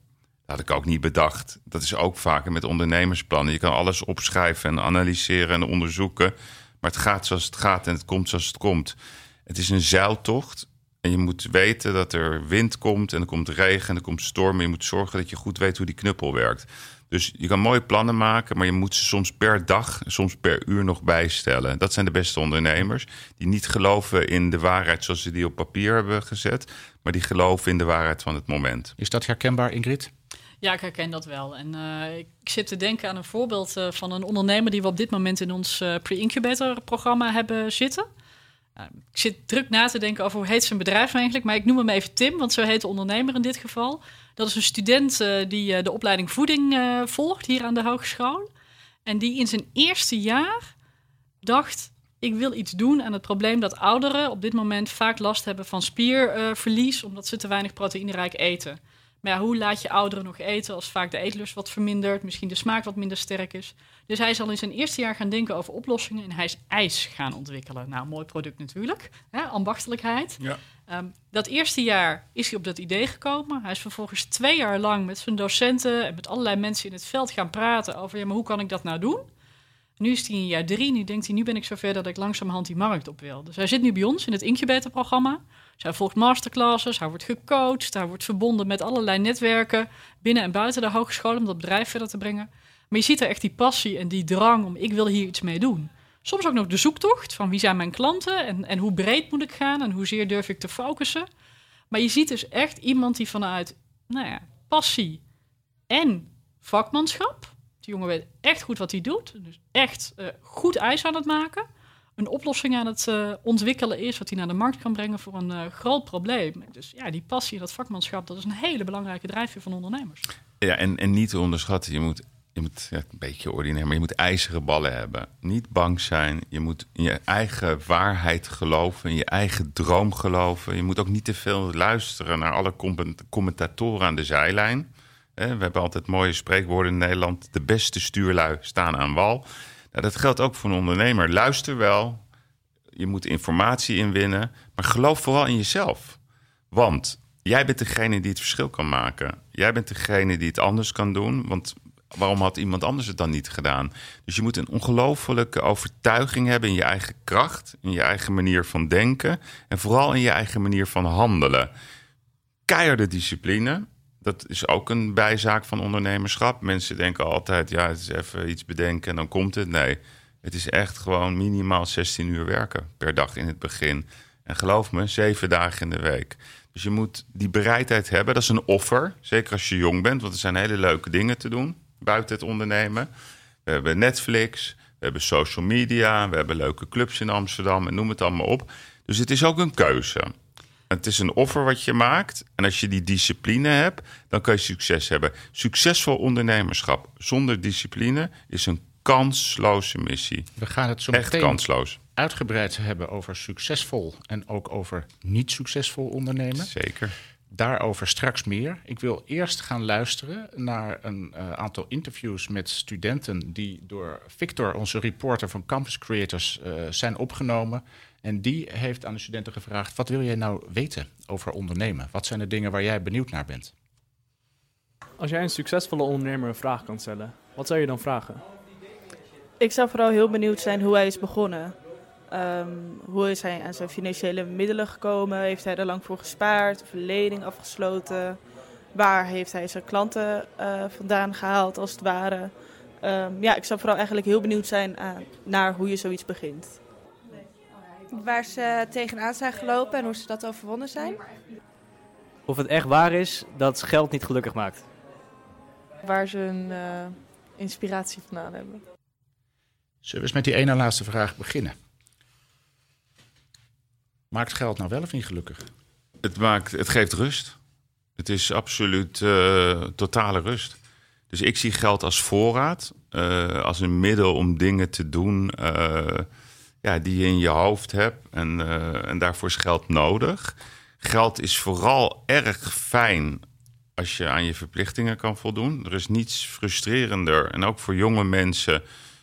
had ik ook niet bedacht. Dat is ook vaker met ondernemersplannen. Je kan alles opschrijven en analyseren en onderzoeken. Maar het gaat zoals het gaat en het komt zoals het komt. Het is een zeiltocht. En je moet weten dat er wind komt en er komt regen en er komt storm. Je moet zorgen dat je goed weet hoe die knuppel werkt. Dus je kan mooie plannen maken, maar je moet ze soms per dag, soms per uur nog bijstellen. Dat zijn de beste ondernemers. Die niet geloven in de waarheid zoals ze die op papier hebben gezet, maar die geloven in de waarheid van het moment. Is dat herkenbaar, Ingrid? Ja, ik herken dat wel. En uh, ik zit te denken aan een voorbeeld uh, van een ondernemer die we op dit moment in ons uh, pre-incubator-programma hebben zitten. ik zit druk na te denken over hoe heet zijn bedrijf eigenlijk, maar ik noem hem even Tim, want zo heet de ondernemer in dit geval. Dat is een student die de opleiding voeding volgt hier aan de hogeschool. En die in zijn eerste jaar dacht: ik wil iets doen aan het probleem dat ouderen op dit moment vaak last hebben van spierverlies, omdat ze te weinig proteïnerijk eten. Maar ja, hoe laat je ouderen nog eten als vaak de eetlust wat vermindert, misschien de smaak wat minder sterk is. Dus hij zal in zijn eerste jaar gaan denken over oplossingen en hij is ijs gaan ontwikkelen. Nou, mooi product natuurlijk, hè, ambachtelijkheid. Ja. Ehm, dat eerste jaar is hij op dat idee gekomen. Hij is vervolgens twee jaar lang met zijn docenten en met allerlei mensen in het veld gaan praten over, ja, maar hoe kan ik dat nou doen? Nu is hij in jaar drie. Nu denkt hij, nu ben ik zover dat ik langzamerhand die markt op wil. Dus hij zit nu bij ons in het incubatorprogramma. Hij volgt masterclasses, hij wordt gecoacht, hij wordt verbonden met allerlei netwerken binnen en buiten de hogeschool om dat bedrijf verder te brengen. Maar je ziet er echt die passie en die drang om, ik wil hier iets mee doen. Soms ook nog de zoektocht van wie zijn mijn klanten en, en hoe breed moet ik gaan en hoezeer durf ik te focussen. Maar je ziet dus echt iemand die vanuit nou ja, passie en vakmanschap die jongen weet echt goed wat hij doet. Dus echt uh, goed ijs aan het maken. Een oplossing aan het uh, ontwikkelen is, wat hij naar de markt kan brengen voor een uh, groot probleem. Dus ja, die passie dat vakmanschap, dat is een hele belangrijke drijfveer van ondernemers. Ja, en, en niet te onderschatten, je moet, je moet ja, een beetje ordinair, maar je moet ijzeren ballen hebben. Niet bang zijn, je moet in je eigen waarheid geloven, in je eigen droom geloven. Je moet ook niet te veel luisteren naar alle commentatoren aan de zijlijn. We hebben altijd mooie spreekwoorden in Nederland. De beste stuurlui staan aan wal. Dat geldt ook voor een ondernemer. Luister wel. Je moet informatie inwinnen. Maar geloof vooral in jezelf. Want jij bent degene die het verschil kan maken. Jij bent degene die het anders kan doen. Want waarom had iemand anders het dan niet gedaan? Dus je moet een ongelofelijke overtuiging hebben in je eigen kracht, in je eigen manier van denken en vooral in je eigen manier van handelen. Keiharde discipline, dat is ook een bijzaak van ondernemerschap. Mensen denken altijd, ja, het is even iets bedenken en dan komt het. Nee, het is echt gewoon minimaal 16 uur werken per dag in het begin. En geloof me, zeven dagen in de week. Dus je moet die bereidheid hebben. Dat is een offer, zeker als je jong bent. Want er zijn hele leuke dingen te doen buiten het ondernemen. We hebben Netflix, we hebben social media, we hebben leuke clubs in Amsterdam en noem het allemaal op. Dus het is ook een keuze. Het is een offer wat je maakt. En als je die discipline hebt, dan kan je succes hebben. Succesvol ondernemerschap zonder discipline is een kansloze missie. We gaan het zo Echt kansloos. uitgebreid hebben over succesvol en ook over niet succesvol ondernemen. Zeker. Daarover straks meer. Ik wil eerst gaan luisteren naar een uh, aantal interviews met studenten die door Victor, onze reporter van Campus Creators, uh, zijn opgenomen. En die heeft aan de studenten gevraagd: wat wil jij nou weten over ondernemen? Wat zijn de dingen waar jij benieuwd naar bent? Als jij een succesvolle ondernemer een vraag kan stellen, wat zou je dan vragen? Ik zou vooral heel benieuwd zijn hoe hij is begonnen. Um, hoe is hij aan zijn financiële middelen gekomen? Heeft hij er lang voor gespaard of een lening afgesloten? Waar heeft hij zijn klanten uh, vandaan gehaald, als het ware? Um, ja, ik zou vooral eigenlijk heel benieuwd zijn uh, naar hoe je zoiets begint waar ze tegenaan zijn gelopen en hoe ze dat overwonnen zijn. Of het echt waar is dat geld niet gelukkig maakt. Waar ze hun uh, inspiratie vandaan hebben. Zullen we eens met die ene laatste vraag beginnen? Maakt geld nou wel of niet gelukkig? Het, maakt, het geeft rust. Het is absoluut uh, totale rust. Dus ik zie geld als voorraad, uh, als een middel om dingen te doen ja, die je in je hoofd hebt. En, uh, en daarvoor is geld nodig. Geld is vooral erg fijn als je aan je verplichtingen kan voldoen. Er is niets frustrerender. En ook voor jonge mensen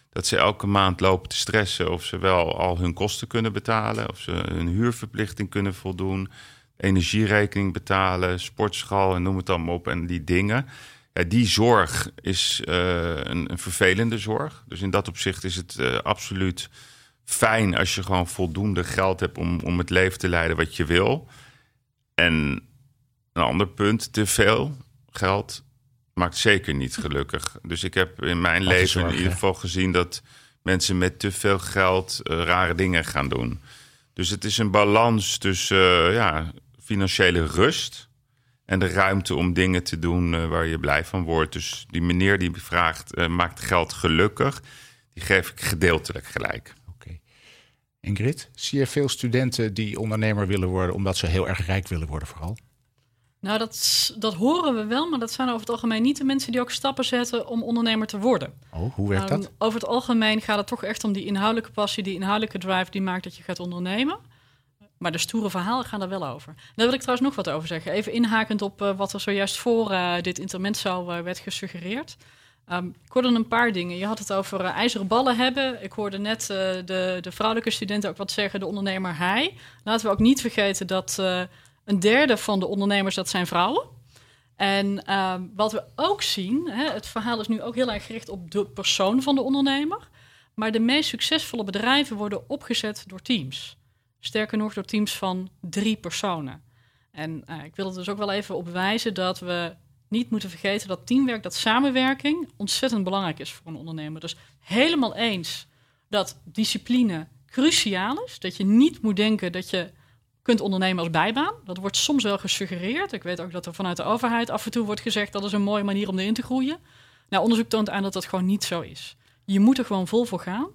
dat ze elke maand lopen te stressen of ze wel al hun kosten kunnen betalen, of ze hun huurverplichting kunnen voldoen, energierekening betalen, sportschool en noem het allemaal op. En die dingen. Ja, die zorg is uh, een, vervelende zorg. Dus in dat opzicht is het uh, absoluut fijn als je gewoon voldoende geld hebt om, om het leven te leiden wat je wil. En een ander punt, te veel geld maakt zeker niet gelukkig. Dus ik heb in mijn leven in ieder geval gezien dat mensen met te veel geld uh, rare dingen gaan doen. Dus het is een balans tussen uh, ja, financiële rust en de ruimte om dingen te doen uh, waar je blij van wordt. Dus die meneer die vraagt, maakt geld gelukkig, die geef ik gedeeltelijk gelijk. Ingrid, zie je veel studenten die ondernemer willen worden omdat ze heel erg rijk willen worden vooral? Nou, dat, dat horen we wel, maar dat zijn over het algemeen niet de mensen die ook stappen zetten om ondernemer te worden. Oh, hoe werkt um, dat? Over het algemeen gaat het toch echt om die inhoudelijke passie, die inhoudelijke drive die maakt dat je gaat ondernemen. Maar de stoere verhalen gaan er wel over. Daar wil ik trouwens nog wat over zeggen. Even inhakend op uh, wat er zojuist voor uh, dit intermezzo uh, werd gesuggereerd. Um, ik hoorde een paar dingen. Je had het over ijzeren ballen hebben. Ik hoorde net de, de vrouwelijke studenten ook wat zeggen, de ondernemer hij. Laten we ook niet vergeten dat een derde van de ondernemers, dat zijn vrouwen. En ehm, wat we ook zien, hè, het verhaal is nu ook heel erg gericht op de persoon van de ondernemer. Maar de meest succesvolle bedrijven worden opgezet door teams. Sterker nog, door teams van drie personen. En ik wil er dus ook wel even op wijzen dat we niet moeten vergeten dat teamwerk, dat samenwerking ontzettend belangrijk is voor een ondernemer. Dus helemaal eens dat discipline cruciaal is. Dat je niet moet denken dat je kunt ondernemen als bijbaan. Dat wordt soms wel gesuggereerd. Ik weet ook dat er vanuit de overheid af en toe wordt gezegd dat is een mooie manier om erin te groeien. Nou, onderzoek toont aan dat dat gewoon niet zo is. Je moet er gewoon vol voor gaan.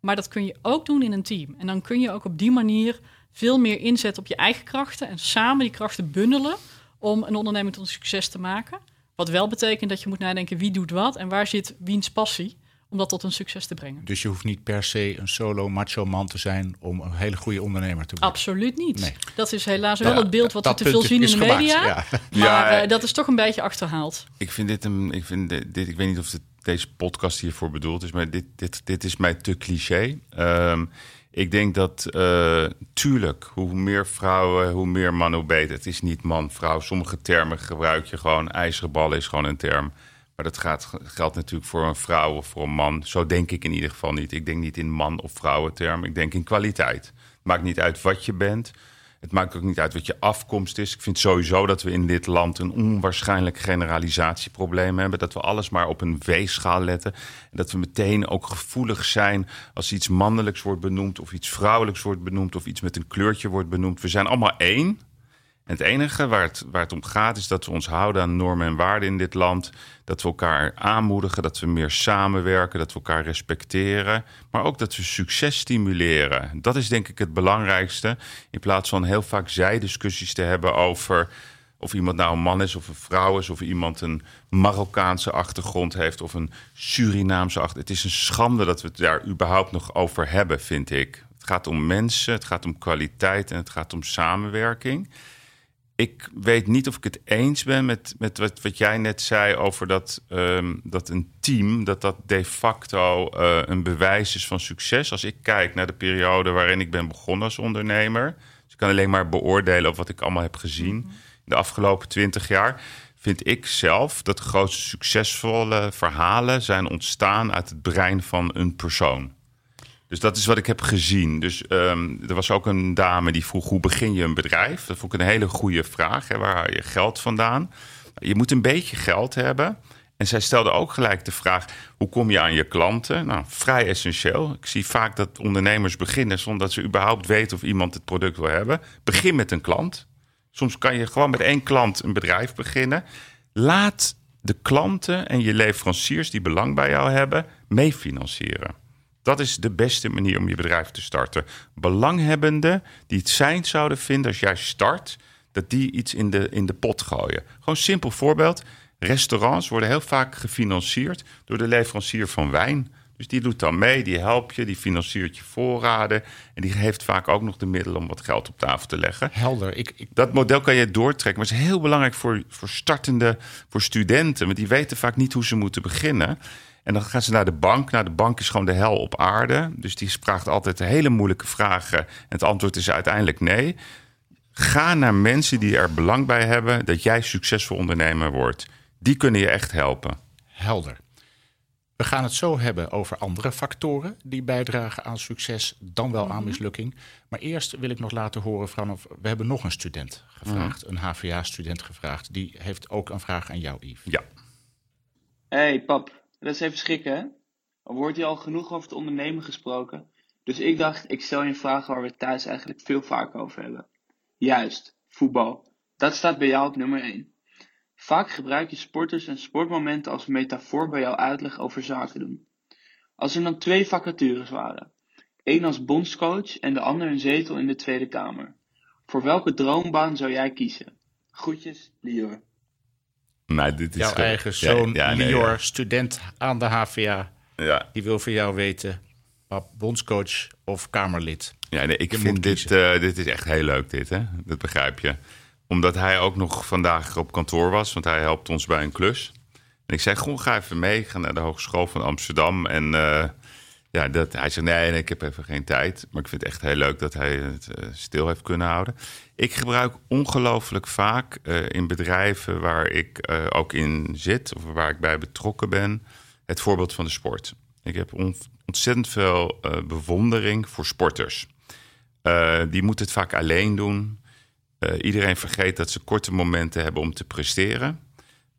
Maar dat kun je ook doen in een team. En dan kun je ook op die manier veel meer inzetten op je eigen krachten en samen die krachten bundelen om een onderneming tot een succes te maken. Wat wel betekent dat je moet nadenken wie doet wat en waar zit wiens passie om dat tot een succes te brengen. Dus je hoeft niet per se een solo macho man te zijn om een hele goede ondernemer te worden. Absoluut niet. Nee. Dat is helaas wel het beeld wat we te veel zien in de media. Ja. Maar ja, uh, dat is toch een beetje achterhaald. Ik vind dit een. Ik, vind dit, ik weet niet of deze podcast hiervoor bedoeld is, maar dit, dit, dit is mij te cliché. Um, ik denk dat, uh, tuurlijk, hoe meer vrouwen, hoe meer mannen, hoe beter. Het is niet man-vrouw. Sommige termen gebruik je gewoon. IJzeren bal is gewoon een term. Maar dat gaat, geldt natuurlijk voor een vrouw of voor een man. Zo denk ik in ieder geval niet. Ik denk niet in man- of vrouwenterm. Ik denk in kwaliteit. Maakt niet uit wat je bent. Het maakt ook niet uit wat je afkomst is. Ik vind sowieso dat we in dit land een onwaarschijnlijk generalisatieprobleem hebben. Dat we alles maar op een weegschaal letten. En dat we meteen ook gevoelig zijn als iets mannelijks wordt benoemd... of iets vrouwelijks wordt benoemd of iets met een kleurtje wordt benoemd. We zijn allemaal één het enige waar het, waar het om gaat is dat we ons houden aan normen en waarden in dit land. Dat we elkaar aanmoedigen, dat we meer samenwerken, dat we elkaar respecteren. Maar ook dat we succes stimuleren. Dat is denk ik het belangrijkste. In plaats van heel vaak zijdiscussies te hebben over of iemand nou een man is of een vrouw is, of iemand een Marokkaanse achtergrond heeft of een Surinaamse achtergrond. Het is een schande dat we het daar überhaupt nog over hebben, vind ik. Het gaat om mensen, het gaat om kwaliteit en het gaat om samenwerking ik weet niet of ik het eens ben met, met wat, wat jij net zei over dat, um, dat een team, dat dat de facto uh, een bewijs is van succes. Als ik kijk naar de periode waarin ik ben begonnen als ondernemer, dus ik kan alleen maar beoordelen op wat ik allemaal heb gezien in de afgelopen twintig jaar. Vind ik zelf dat de grootste succesvolle verhalen zijn ontstaan uit het brein van een persoon. Dus dat is wat ik heb gezien. Dus um, er was ook een dame die vroeg: hoe begin je een bedrijf? Dat vond ik een hele goede vraag. Hè? Waar haal je geld vandaan? Je moet een beetje geld hebben. En zij stelde ook gelijk de vraag: hoe kom je aan je klanten? Nou, vrij essentieel. Ik zie vaak dat ondernemers beginnen zonder dat ze überhaupt weten of iemand het product wil hebben. Begin met een klant. Soms kan je gewoon met één klant een bedrijf beginnen. Laat de klanten en je leveranciers die belang bij jou hebben, meefinancieren. Dat is de beste manier om je bedrijf te starten. Belanghebbenden die het zijn zouden vinden als jij start, dat die iets in de, in de pot gooien. Gewoon simpel voorbeeld. Restaurants worden heel vaak gefinancierd door de leverancier van wijn. Dus die doet dan mee, die helpt je, die financiert je voorraden. En die heeft vaak ook nog de middelen om wat geld op tafel te leggen. Helder. Ik, ik... Dat model kan je doortrekken. Maar het is heel belangrijk voor, voor startende, voor studenten. Want die weten vaak niet hoe ze moeten beginnen. En dan gaan ze naar de bank. Nou, de bank is gewoon de hel op aarde. Dus die vraagt altijd hele moeilijke vragen. En het antwoord is uiteindelijk nee. Ga naar mensen die er belang bij hebben dat jij succesvol ondernemer wordt. Die kunnen je echt helpen. Helder. We gaan het zo hebben over andere factoren die bijdragen aan succes, dan wel aan mhm. mislukking. Maar eerst wil ik nog laten horen van, we hebben nog een student gevraagd, mhm. een HVA-student gevraagd. Die heeft ook een vraag aan jou, Yves. Ja. Hey pap, dat is even schrikken, hè? Er wordt hier al genoeg over het ondernemen gesproken. Dus ik dacht, ik stel je een vraag waar we thuis eigenlijk veel vaker over hebben. Juist, voetbal. Dat staat bij jou op nummer 1. Vaak gebruik je sporters en sportmomenten als metafoor bij jouw uitleg over zaken doen. Als er dan twee vacatures waren, één als bondscoach en de ander een zetel in de Tweede Kamer. Voor welke droombaan zou jij kiezen? Groetjes, Lior. Nee, dit is Jouw eigen zoon, ja, Lior, student aan de HVA. Ja. Die wil voor jou weten bondscoach of Kamerlid? Ja, nee, ik Je vind dit, eh, dit is echt heel leuk, dit, hè? Dat begrijp je. Omdat hij ook nog vandaag op kantoor was, want hij helpt ons bij een klus. En ik zei, gewoon ga even mee, ga naar de Hogeschool van Amsterdam. En eh, ja, dat, hij zei, nee, ik heb even geen tijd. Maar ik vind het echt heel leuk dat hij het eh, stil heeft kunnen houden. Ik gebruik ongelooflijk vaak eh, in bedrijven waar ik eh, ook in zit... of waar ik bij betrokken ben, het voorbeeld van de sport. Ik heb on- ontzettend veel bewondering voor sporters. Die moeten het vaak alleen doen. Iedereen vergeet dat ze korte momenten hebben om te presteren.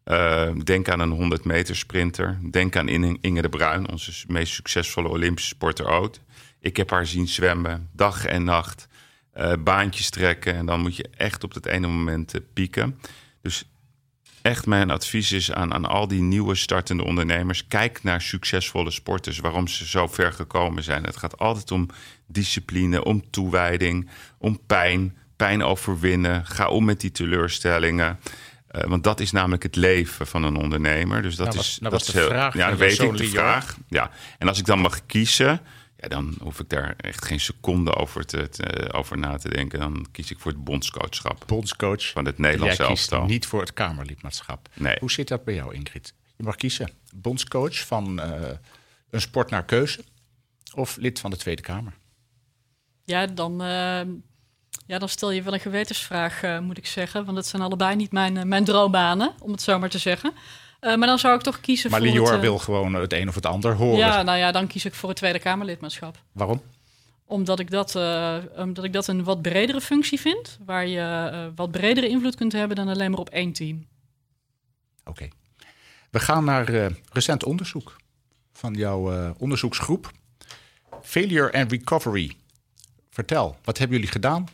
Eh, denk aan een 100 meter sprinter. Denk aan In- Inge de Bruin, onze meest succesvolle Olympische sporter ooit. Ik heb haar zien zwemmen, dag en nacht. eh, baantjes trekken. En dan moet je echt op dat ene moment eh, pieken. Dus echt mijn advies is aan, aan al die nieuwe startende ondernemers... kijk naar succesvolle sporters, waarom ze zo ver gekomen zijn. Het gaat altijd om discipline, om toewijding, om pijn. Pijn overwinnen, ga om met die teleurstellingen. Eh, want dat is namelijk het leven van een ondernemer. Dus dat Nou, is, nou dat was is de heel- vraag Ja, jouw weet ik de vraag. Ja. En als ik dan mag kiezen, ja, dan hoef ik daar echt geen seconde over, te, te- over na te denken. Dan kies ik voor het bondscoachschap Bondscoach. van het Nederlands elftal. niet voor het Kamerlidmaatschap. Nee. Hoe zit dat bij jou, Ingrid? Je mag kiezen. Bondscoach van eh, een sport naar keuze of lid van de Tweede Kamer. Ja, dan, eh, ja, dan stel je wel een gewetensvraag, eh, moet ik zeggen. Want het zijn allebei niet mijn, eh, mijn droombanen, om het zo maar te zeggen. Eh, maar dan zou ik toch kiezen Maar voor Lior het... eh, wil gewoon het een of het ander horen. Ja, nou ja, dan kies ik voor het Tweede Kamerlidmaatschap. Waarom? Omdat ik, dat, omdat ik dat een wat bredere functie vind. Waar je wat bredere invloed kunt hebben dan alleen maar op één team. Oké. We gaan naar recent onderzoek van jouw onderzoeksgroep. Failure and Recovery. Vertel, wat hebben jullie gedaan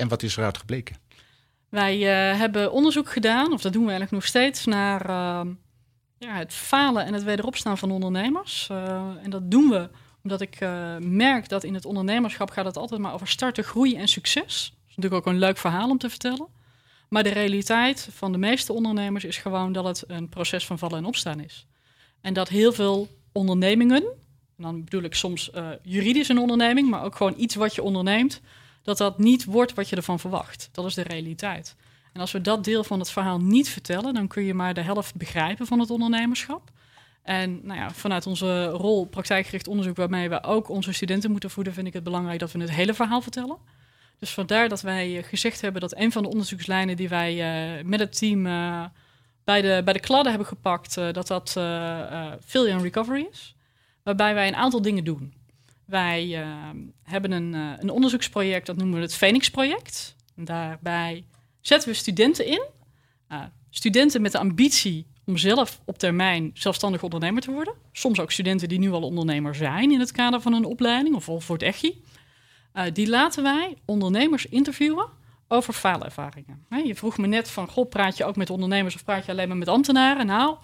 en wat is eruit gebleken? Wij eh, hebben onderzoek gedaan, of dat doen we eigenlijk nog steeds, naar eh, ja, het falen en het wederopstaan van ondernemers. Eh, en dat doen we omdat ik eh, merk dat in het ondernemerschap gaat het altijd maar over starten, groei en succes. Dat is natuurlijk ook een leuk verhaal om te vertellen. Maar de realiteit van de meeste ondernemers is gewoon dat het een proces van vallen en opstaan is. En dat heel veel ondernemingen, en dan bedoel ik soms juridisch een onderneming, maar ook gewoon iets wat je onderneemt, dat dat niet wordt wat je ervan verwacht. Dat is de realiteit. En als we dat deel van het verhaal niet vertellen, dan kun je maar de helft begrijpen van het ondernemerschap. En nou ja, vanuit onze rol praktijkgericht onderzoek, waarmee we ook onze studenten moeten voeden, vind ik het belangrijk dat we het hele verhaal vertellen. Dus vandaar dat wij eh, gezegd hebben dat een van de onderzoekslijnen die wij eh, met het team eh, bij, de, bij de kladden hebben gepakt, dat dat failure and recovery is. Waarbij wij een aantal dingen doen. Wij eh, hebben een, eh, een onderzoeksproject, dat noemen we het Phoenix-project. Daarbij zetten we studenten in. Uh, studenten met de ambitie om zelf op termijn zelfstandig ondernemer te worden. Soms ook studenten die nu al ondernemer zijn in het kader van een opleiding of voor het EGI. Uh, die laten wij ondernemers interviewen over faalervaringen. Je vroeg me net van, goh, praat je ook met ondernemers of praat je alleen maar met ambtenaren? Nou,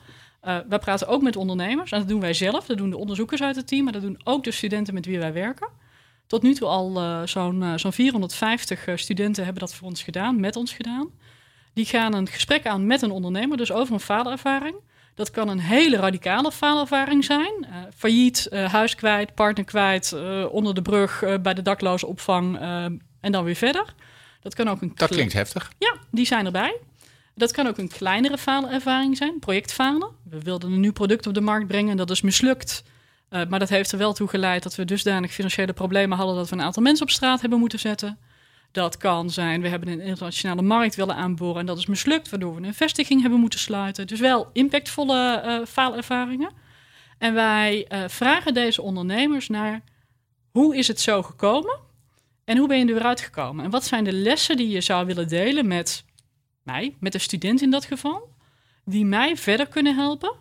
uh, wij praten ook met ondernemers en dat doen wij zelf. Dat doen de onderzoekers uit het team, maar dat doen ook de studenten met wie wij werken. Tot nu toe al uh, zo'n uh, zo'n 450 studenten hebben dat voor ons gedaan, met ons gedaan. Die gaan een gesprek aan met een ondernemer, dus over een faalervaring. Dat kan een hele radicale faalervaring zijn. Failliet, huis kwijt, partner kwijt, onder de brug, bij de dakloze opvang en dan weer verder. Dat kan ook een. Dat klinkt heftig. Ja, die zijn erbij. Dat kan ook een kleinere faalervaring zijn, projectfalen. We wilden een nieuw product op de markt brengen en dat is mislukt. maar dat heeft er wel toe geleid dat we dusdanig financiële problemen hadden dat we een aantal mensen op straat hebben moeten zetten. Dat kan zijn, we hebben een internationale markt willen aanboren en dat is mislukt, waardoor we een vestiging hebben moeten sluiten. Dus wel impactvolle uh, faalervaringen. En wij uh, vragen deze ondernemers naar hoe is het zo gekomen en hoe ben je er weer? En wat zijn de lessen die je zou willen delen met mij, met de student in dat geval, die mij verder kunnen helpen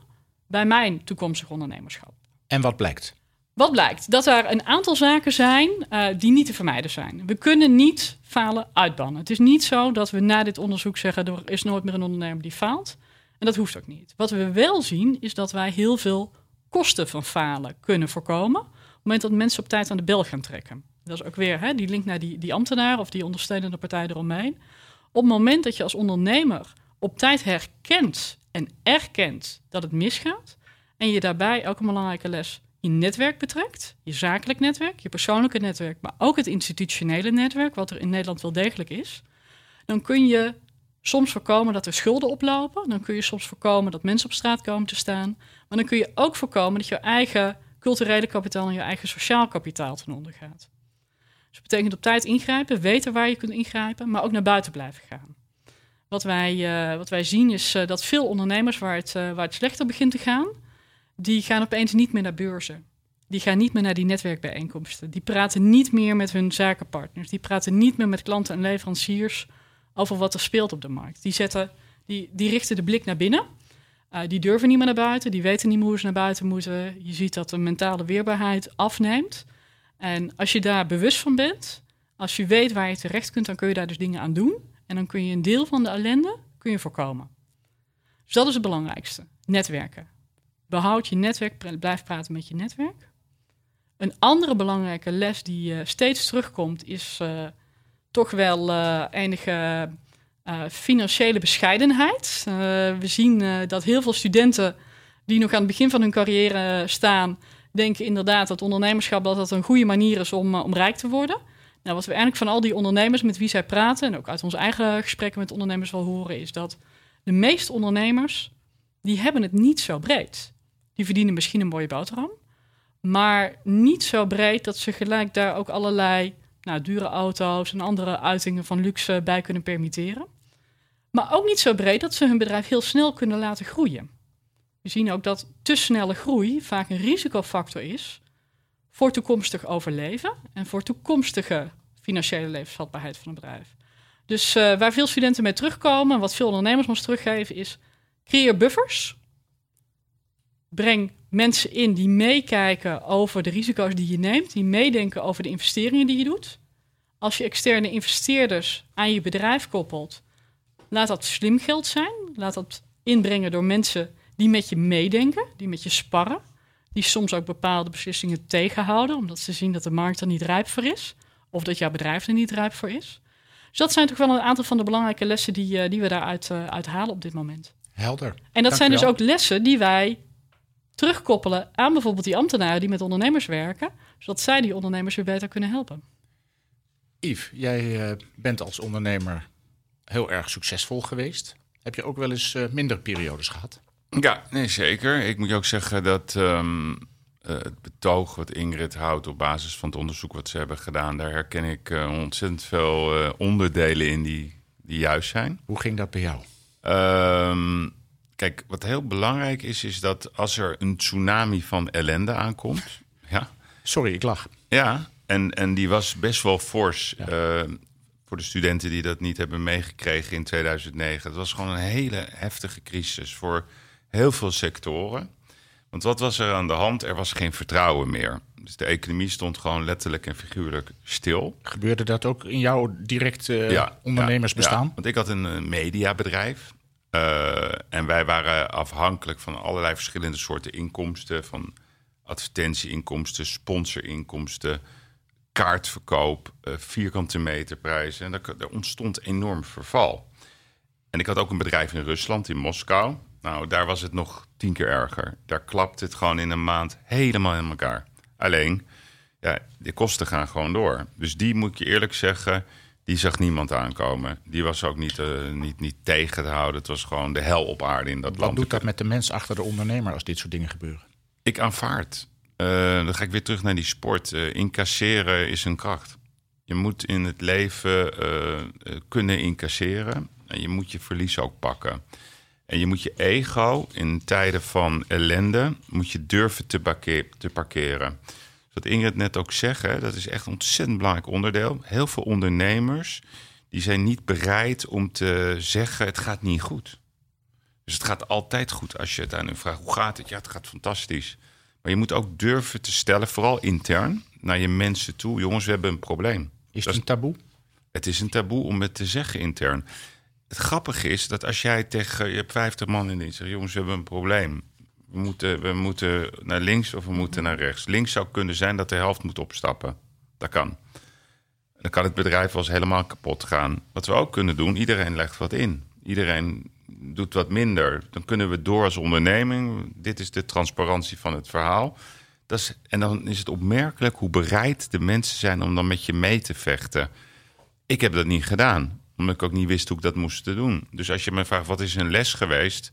bij mijn toekomstig ondernemerschap? En wat blijkt? Wat blijkt? Dat er een aantal zaken zijn uh, die niet te vermijden zijn. We kunnen niet falen uitbannen. Het is niet zo dat we na dit onderzoek zeggen... er is nooit meer een ondernemer die faalt. En dat hoeft ook niet. Wat we wel zien, is dat wij heel veel kosten van falen kunnen voorkomen... op het moment dat mensen op tijd aan de bel gaan trekken. Dat is ook weer hè, die link naar die, die ambtenaar of die ondersteunende partij eromheen. Op het moment dat je als ondernemer op tijd herkent en erkent dat het misgaat... en je daarbij ook een belangrijke les je netwerk betrekt, je zakelijk netwerk, je persoonlijke netwerk, maar ook het institutionele netwerk, wat er in Nederland wel degelijk is, dan kun je soms voorkomen dat er schulden oplopen. Dan kun je soms voorkomen dat mensen op straat komen te staan. Maar dan kun je ook voorkomen dat je eigen culturele kapitaal en je eigen sociaal kapitaal ten onder gaat. Dus dat betekent op tijd ingrijpen, weten waar je kunt ingrijpen, maar ook naar buiten blijven gaan. Wat wij, uh, wat wij zien is uh, dat veel ondernemers waar het, uh, waar het slechter begint te gaan, die gaan opeens niet meer naar beurzen. Die gaan niet meer naar die netwerkbijeenkomsten. Die praten niet meer met hun zakenpartners. Die praten niet meer met klanten en leveranciers over wat er speelt op de markt. Die, zetten, die, die richten de blik naar binnen. Die durven niet meer naar buiten. Die weten niet meer hoe ze naar buiten moeten. Je ziet dat de mentale weerbaarheid afneemt. En als je daar bewust van bent, als je weet waar je terecht kunt, dan kun je daar dus dingen aan doen. En dan kun je een deel van de ellende kun je voorkomen. Dus dat is het belangrijkste. Netwerken. Behoud je netwerk, blijf praten met je netwerk. Een andere belangrijke les die uh, steeds terugkomt is uh, toch wel uh, enige financiële bescheidenheid. we zien dat heel veel studenten die nog aan het begin van hun carrière staan, denken inderdaad dat ondernemerschap dat dat een goede manier is om, om rijk te worden. Nou, wat we eigenlijk van al die ondernemers met wie zij praten, en ook uit onze eigen gesprekken met ondernemers wel horen, is dat de meeste ondernemers, die hebben het niet zo breed. Die verdienen misschien een mooie boterham, maar niet zo breed dat ze gelijk daar ook allerlei nou, dure auto's en andere uitingen van luxe bij kunnen permitteren. Maar ook niet zo breed dat ze hun bedrijf heel snel kunnen laten groeien. We zien ook dat te snelle groei vaak een risicofactor is voor toekomstig overleven en voor toekomstige financiële levensvatbaarheid van een bedrijf. Dus uh, waar veel studenten mee terugkomen, wat veel ondernemers ons teruggeven, is creëer buffers. Breng mensen in die meekijken over de risico's die je neemt, die meedenken over de investeringen die je doet. Als je externe investeerders aan je bedrijf koppelt, laat dat slim geld zijn. Laat dat inbrengen door mensen die met je meedenken, die met je sparren, die soms ook bepaalde beslissingen tegenhouden, omdat ze zien dat de markt er niet rijp voor is, of dat jouw bedrijf er niet rijp voor is. Dus dat zijn toch wel een aantal van de belangrijke lessen die, uh, die we daaruit uh, uit halen op dit moment. Helder. En dat Dank zijn dus wel. ook lessen die wij terugkoppelen aan bijvoorbeeld die ambtenaren die met ondernemers werken, zodat zij die ondernemers weer beter kunnen helpen. Yves, jij uh, bent als ondernemer heel erg succesvol geweest. Heb je ook wel eens minder periodes gehad? Ja, nee, zeker. Ik moet je ook zeggen dat um, uh, het betoog wat Ingrid houdt op basis van het onderzoek wat ze hebben gedaan, daar herken ik ontzettend veel onderdelen in die, die juist zijn. Hoe ging dat bij jou? Um, Kijk, wat heel belangrijk is, is dat als er een tsunami van ellende aankomt. Ja. Sorry, ik lach. Ja, en, en die was best wel fors ja. voor de studenten die dat niet hebben meegekregen in 2009. Het was gewoon een hele heftige crisis voor heel veel sectoren. Want wat was er aan de hand? Er was geen vertrouwen meer. Dus de economie stond gewoon letterlijk en figuurlijk stil. Gebeurde dat ook in jouw direct uh, ja, ondernemersbestaan? Ja, want ik had een mediabedrijf. Uh, en wij waren afhankelijk van allerlei verschillende soorten inkomsten. Van advertentieinkomsten, sponsorinkomsten, kaartverkoop, uh, vierkante meterprijzen. En daar, daar, ontstond enorm verval. En ik had ook een bedrijf in Rusland, in Moskou. Nou, daar was het nog tien keer erger. Daar klapt het gewoon in een maand helemaal in elkaar. Alleen, ja, de kosten gaan gewoon door. Dus die moet je eerlijk zeggen die zag niemand aankomen. Die was ook niet, uh, niet, niet tegen te houden. Het was gewoon de hel op aarde in dat Wat land. Wat doet dat met de mens achter de ondernemer als dit soort dingen gebeuren? Ik aanvaard. Uh, dan ga ik weer terug naar die sport. Uh, incasseren is een kracht. Je moet in het leven kunnen incasseren. En je moet je verlies ook pakken. En je moet je ego in tijden van ellende... moet je durven te, parkeer, te parkeren wat Ingrid net ook zegt, dat is echt een ontzettend belangrijk onderdeel. Heel veel ondernemers die zijn niet bereid om te zeggen: het gaat niet goed. Dus het gaat altijd goed als je het aan hun vraagt: hoe gaat het? Ja, het gaat fantastisch. Maar je moet ook durven te stellen, vooral intern, naar je mensen toe: jongens, we hebben een probleem. Is het een taboe? Het is een taboe om het te zeggen intern. Het grappige is dat als jij tegen je hebt 50 man in dienst zegt: jongens, we hebben een probleem we moeten, we moeten naar links of we moeten naar rechts. Links zou kunnen zijn dat de helft moet opstappen. Dat kan. Dan kan het bedrijf wel eens helemaal kapot gaan. Wat we ook kunnen doen, iedereen legt wat in. Iedereen doet wat minder. Dan kunnen we door als onderneming. Dit is de transparantie van het verhaal. Dat is, en dan is het opmerkelijk hoe bereid de mensen zijn om dan met je mee te vechten. Ik heb dat niet gedaan, omdat ik ook niet wist hoe ik dat moest doen. Dus als je me vraagt, wat is een les geweest?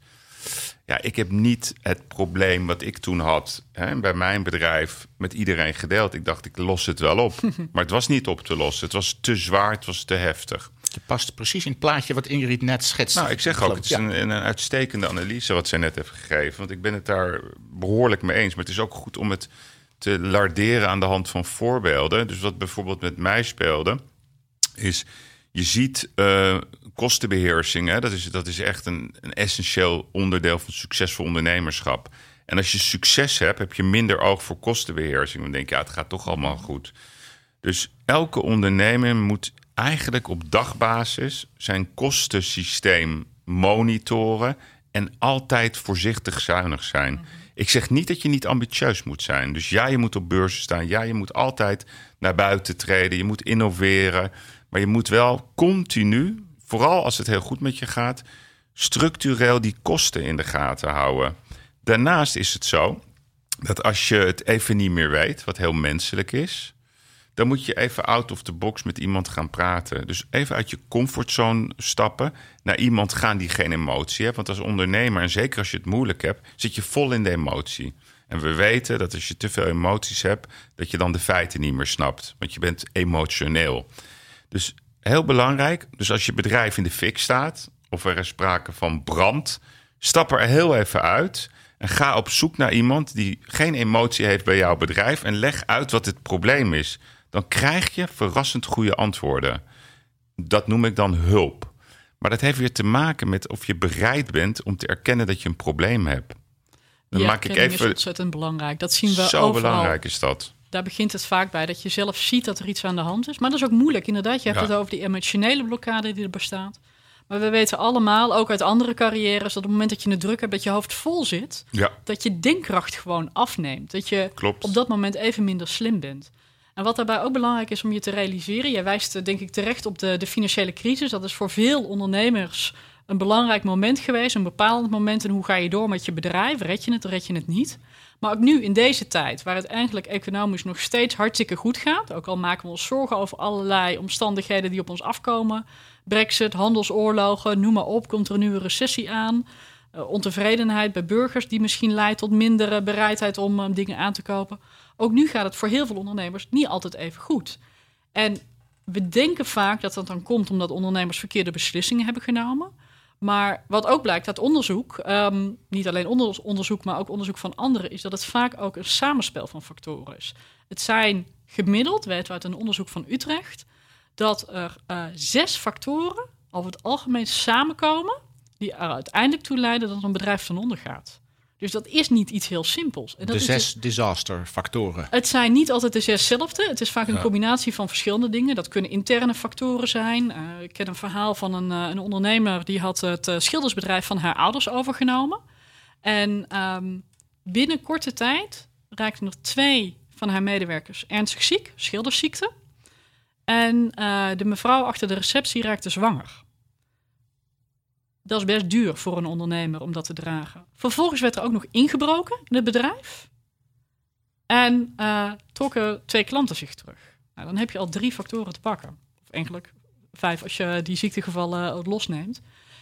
Ja, ik heb niet het probleem wat ik toen had hè, bij mijn bedrijf met iedereen gedeeld. Ik dacht, ik los het wel op. maar het was niet op te lossen. Het was te zwaar, het was te heftig. Je past precies in het plaatje wat Ingrid net schetst. Nou, ik zeg ook, het is Ja. een, een uitstekende analyse wat zij net heeft gegeven. Want ik ben het daar behoorlijk mee eens. Maar het is ook goed om het te larderen aan de hand van voorbeelden. Dus wat bijvoorbeeld met mij speelde, is je ziet eh, kostenbeheersing. Hè? Dat, is, dat is echt een, een essentieel onderdeel van succesvol ondernemerschap. En als je succes hebt, heb je minder oog voor kostenbeheersing. Dan denk je, ja, het gaat toch allemaal goed. Dus elke ondernemer moet eigenlijk op dagbasis zijn kostensysteem monitoren en altijd voorzichtig zuinig zijn. Ik zeg niet dat je niet ambitieus moet zijn. Dus ja, je moet op beurzen staan. Ja, je moet altijd naar buiten treden. Je moet innoveren. Maar je moet wel continu, vooral als het heel goed met je gaat, structureel die kosten in de gaten houden. Daarnaast is het zo dat als je het even niet meer weet, wat heel menselijk is, dan moet je even out of the box met iemand gaan praten. Dus even uit je comfortzone stappen, naar iemand gaan die geen emotie heeft. Want als ondernemer, en zeker als je het moeilijk hebt, zit je vol in de emotie. En we weten dat als je te veel emoties hebt, dat je dan de feiten niet meer snapt. Want je bent emotioneel. Dus heel belangrijk. Dus als je bedrijf in de fik staat, of er is sprake van brand, stap er heel even uit. En ga op zoek naar iemand die geen emotie heeft bij jouw bedrijf. En leg uit wat het probleem is. Dan krijg je verrassend goede antwoorden. Dat noem ik dan hulp. Maar dat heeft weer te maken met of je bereid bent om te erkennen dat je een probleem hebt. Dan maak ik erkenning is even. ontzettend belangrijk. Dat zien we Zo overal. belangrijk is dat. Daar begint het vaak bij dat je zelf ziet dat er iets aan de hand is. Maar dat is ook moeilijk, inderdaad. Je hebt Ja. het over die emotionele blokkade die er bestaat. Maar we weten allemaal, ook uit andere carrières, dat op het moment dat je het druk hebt, dat je hoofd vol zit, Ja, dat je denkkracht gewoon afneemt. Dat je klopt. op dat moment even minder slim bent. En wat daarbij ook belangrijk is om je te realiseren, jij wijst eh, denk ik terecht op de, de financiële crisis. Dat is voor veel ondernemers een belangrijk moment geweest, een bepalend moment. En hoe ga je door met je bedrijf? Red je het, red je het niet? Maar ook nu in deze tijd, waar het eigenlijk economisch nog steeds hartstikke goed gaat, ook al maken we ons zorgen over allerlei omstandigheden die op ons afkomen. Brexit, handelsoorlogen, noem maar op, komt er een nieuwe recessie aan. Eh, ontevredenheid bij burgers die misschien leidt tot mindere bereidheid om eh, dingen aan te kopen. Ook nu gaat het voor heel veel ondernemers niet altijd even goed. En we denken vaak dat dat dan komt omdat ondernemers verkeerde beslissingen hebben genomen. Maar wat ook blijkt uit onderzoek, ehm, niet alleen onder- onderzoek, maar ook onderzoek van anderen, is dat het vaak ook een samenspel van factoren is. Het zijn gemiddeld, weten we uit een onderzoek van Utrecht, dat er eh, zes factoren over het algemeen samenkomen, die er uiteindelijk toe leiden dat een bedrijf ten onder gaat. Dus dat is niet iets heel simpels. En dat de is zes disaster factoren. het zijn niet altijd de zeszelfde. Het is vaak een Ja. combinatie van verschillende dingen. Dat kunnen interne factoren zijn. Eh, ik ken een verhaal van een, eh, een ondernemer die had het eh, schildersbedrijf van haar ouders overgenomen. En ehm, binnen korte tijd raakten nog twee van haar medewerkers ernstig ziek, schildersziekte. En eh, de mevrouw achter de receptie raakte zwanger. Dat is best duur voor een ondernemer om dat te dragen. Vervolgens werd er ook nog ingebroken in het bedrijf. En eh, trokken twee klanten zich terug. Nou, dan heb je al drie factoren te pakken. Of eigenlijk vijf als je die ziektegevallen eh, losneemt.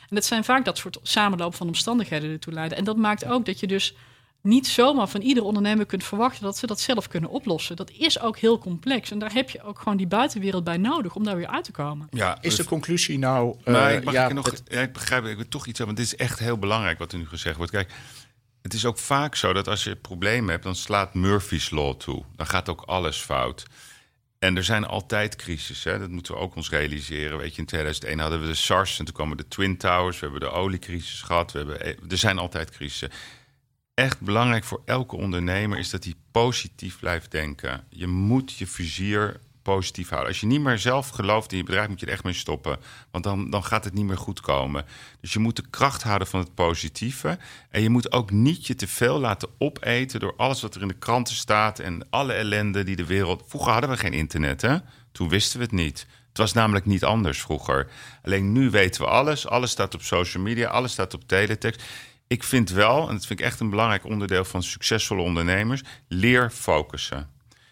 En dat zijn vaak dat soort samenloop van omstandigheden die ertoe leiden. En dat maakt ook dat je dus niet zomaar van ieder ondernemer kunt verwachten dat ze dat zelf kunnen oplossen. Dat is ook heel complex. En daar heb je ook gewoon die buitenwereld bij nodig om daar weer uit te komen. Ja, Is de conclusie nou... Maar eh, ik, mag ja, ik nog, het- ja, ik begrijp ik wil toch iets. Want dit is echt heel belangrijk wat er nu gezegd wordt. Kijk, het is ook vaak zo dat als je problemen hebt, dan slaat Murphy's Law toe. Dan gaat ook alles fout. En er zijn altijd crisissen. Hè? Dat moeten we ook ons realiseren. Weet je, in 2001 hadden we de SARS en toen kwamen de Twin Towers. We hebben de oliecrisis gehad. We hebben, er zijn altijd crisissen. Echt belangrijk voor elke ondernemer is dat hij positief blijft denken. Je moet je vizier positief houden. Als je niet meer zelf gelooft in je bedrijf, moet je er echt mee stoppen. Want dan, dan gaat het niet meer goed komen. Dus je moet de kracht houden van het positieve. En je moet ook niet je te veel laten opeten door alles wat er in de kranten staat en alle ellende die de wereld. Vroeger hadden we geen internet, hè? Toen wisten we het niet. Het was namelijk niet anders vroeger. Alleen nu weten we alles. Alles staat op social media, alles staat op teletext. Ik vind wel, en dat vind ik echt een belangrijk onderdeel van succesvolle ondernemers, leer focussen.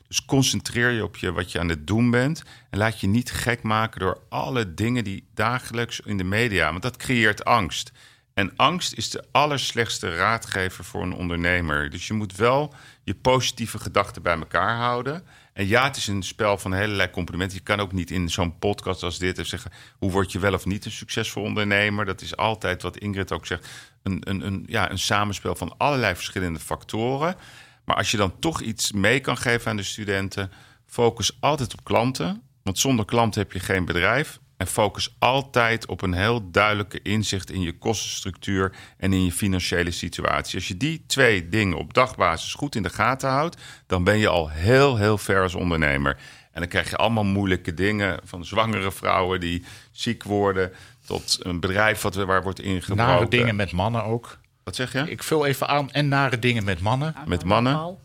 Dus concentreer je op je, wat je aan het doen bent. En laat je niet gek maken door alle dingen die dagelijks in de media. Want dat creëert angst. En angst is de allerslechtste raadgever voor een ondernemer. Dus je moet wel je positieve gedachten bij elkaar houden. En ja, het is een spel van allerlei complimenten. Je kan ook niet in zo'n podcast als dit zeggen... hoe word je wel of niet een succesvol ondernemer. Dat is altijd wat Ingrid ook zegt... een, ja, een samenspel van allerlei verschillende factoren. Maar als je dan toch iets mee kan geven aan de studenten... focus altijd op klanten. Want zonder klanten heb je geen bedrijf. En focus altijd op een heel duidelijke inzicht in je kostenstructuur en in je financiële situatie. Als je die twee dingen op dagbasis goed in de gaten houdt, dan ben je al heel, heel ver als ondernemer. En dan krijg je allemaal moeilijke dingen, van zwangere vrouwen die ziek worden, tot een bedrijf wat, waar wordt ingebroken. Nare dingen met mannen ook. Wat zeg je? Ik vul even aan. En nare dingen met mannen. Met mannen?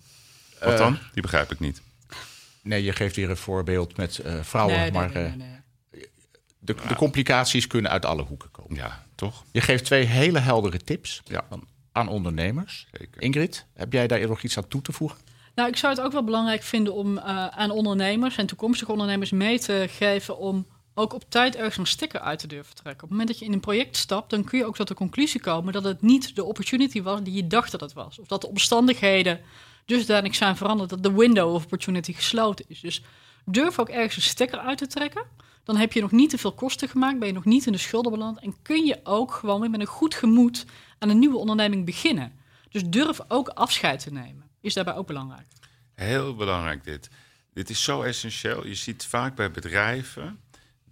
Wat dan? Die begrijp ik niet. Nee, je geeft weer een voorbeeld met uh, vrouwen. Nee, maar nee, nee, nee. de, de complicaties kunnen uit alle hoeken komen. Ja, toch? Je geeft twee hele heldere tips Ja. van- aan ondernemers. Zeker. Ingrid, heb jij daar nog iets aan toe te voegen? Nou, ik zou het ook wel belangrijk vinden om eh, aan ondernemers en toekomstige ondernemers mee te geven om ook op tijd ergens een sticker uit te durven trekken. Op het moment dat je in een project stapt, dan kun je ook tot de conclusie komen dat het niet de opportunity was die je dacht dat het was. Of dat de omstandigheden dusdanig zijn veranderd dat de window of opportunity gesloten is. Dus durf ook ergens een sticker uit te trekken. Dan heb je nog niet te veel kosten gemaakt, ben je nog niet in de schulden beland en kun je ook gewoon weer met een goed gemoed aan een nieuwe onderneming beginnen. Dus durf ook afscheid te nemen. Is daarbij ook belangrijk. Heel belangrijk dit. Dit is zo essentieel. Je ziet vaak bij bedrijven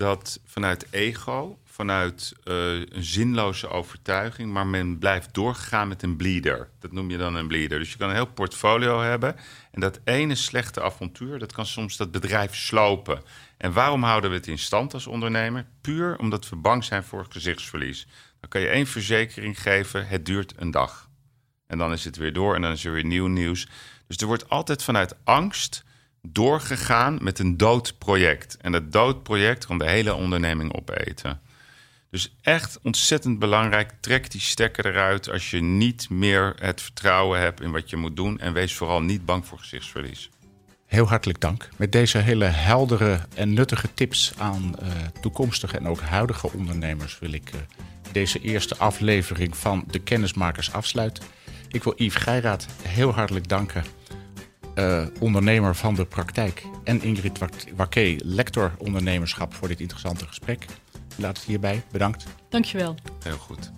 dat vanuit ego, vanuit eh, een zinloze overtuiging, maar men blijft doorgaan met een bleeder. Dat noem je dan een bleeder. Dus je kan een heel portfolio hebben en dat ene slechte avontuur, dat kan soms dat bedrijf slopen. En waarom houden we het in stand als ondernemer? Puur omdat we bang zijn voor gezichtsverlies. Dan kan je één verzekering geven, het duurt een dag. En dan is het weer door en dan is er weer nieuw nieuws. Dus er wordt altijd vanuit angst doorgegaan met een dood project. En dat dood project kan de hele onderneming opeten. Dus echt ontzettend belangrijk. Trek die stekker eruit als je niet meer het vertrouwen hebt in wat je moet doen. En wees vooral niet bang voor gezichtsverlies. Heel hartelijk dank. Met deze hele heldere en nuttige tips aan eh, toekomstige en ook huidige ondernemers wil ik eh, deze eerste aflevering van de Kennismakers afsluiten. Ik wil Yves Geiraat heel hartelijk danken, eh, ondernemer van de praktijk. En Ingrid Waké, lector ondernemerschap voor dit interessante gesprek. Ik Laat het hierbij. Bedankt. Dankjewel. Heel goed.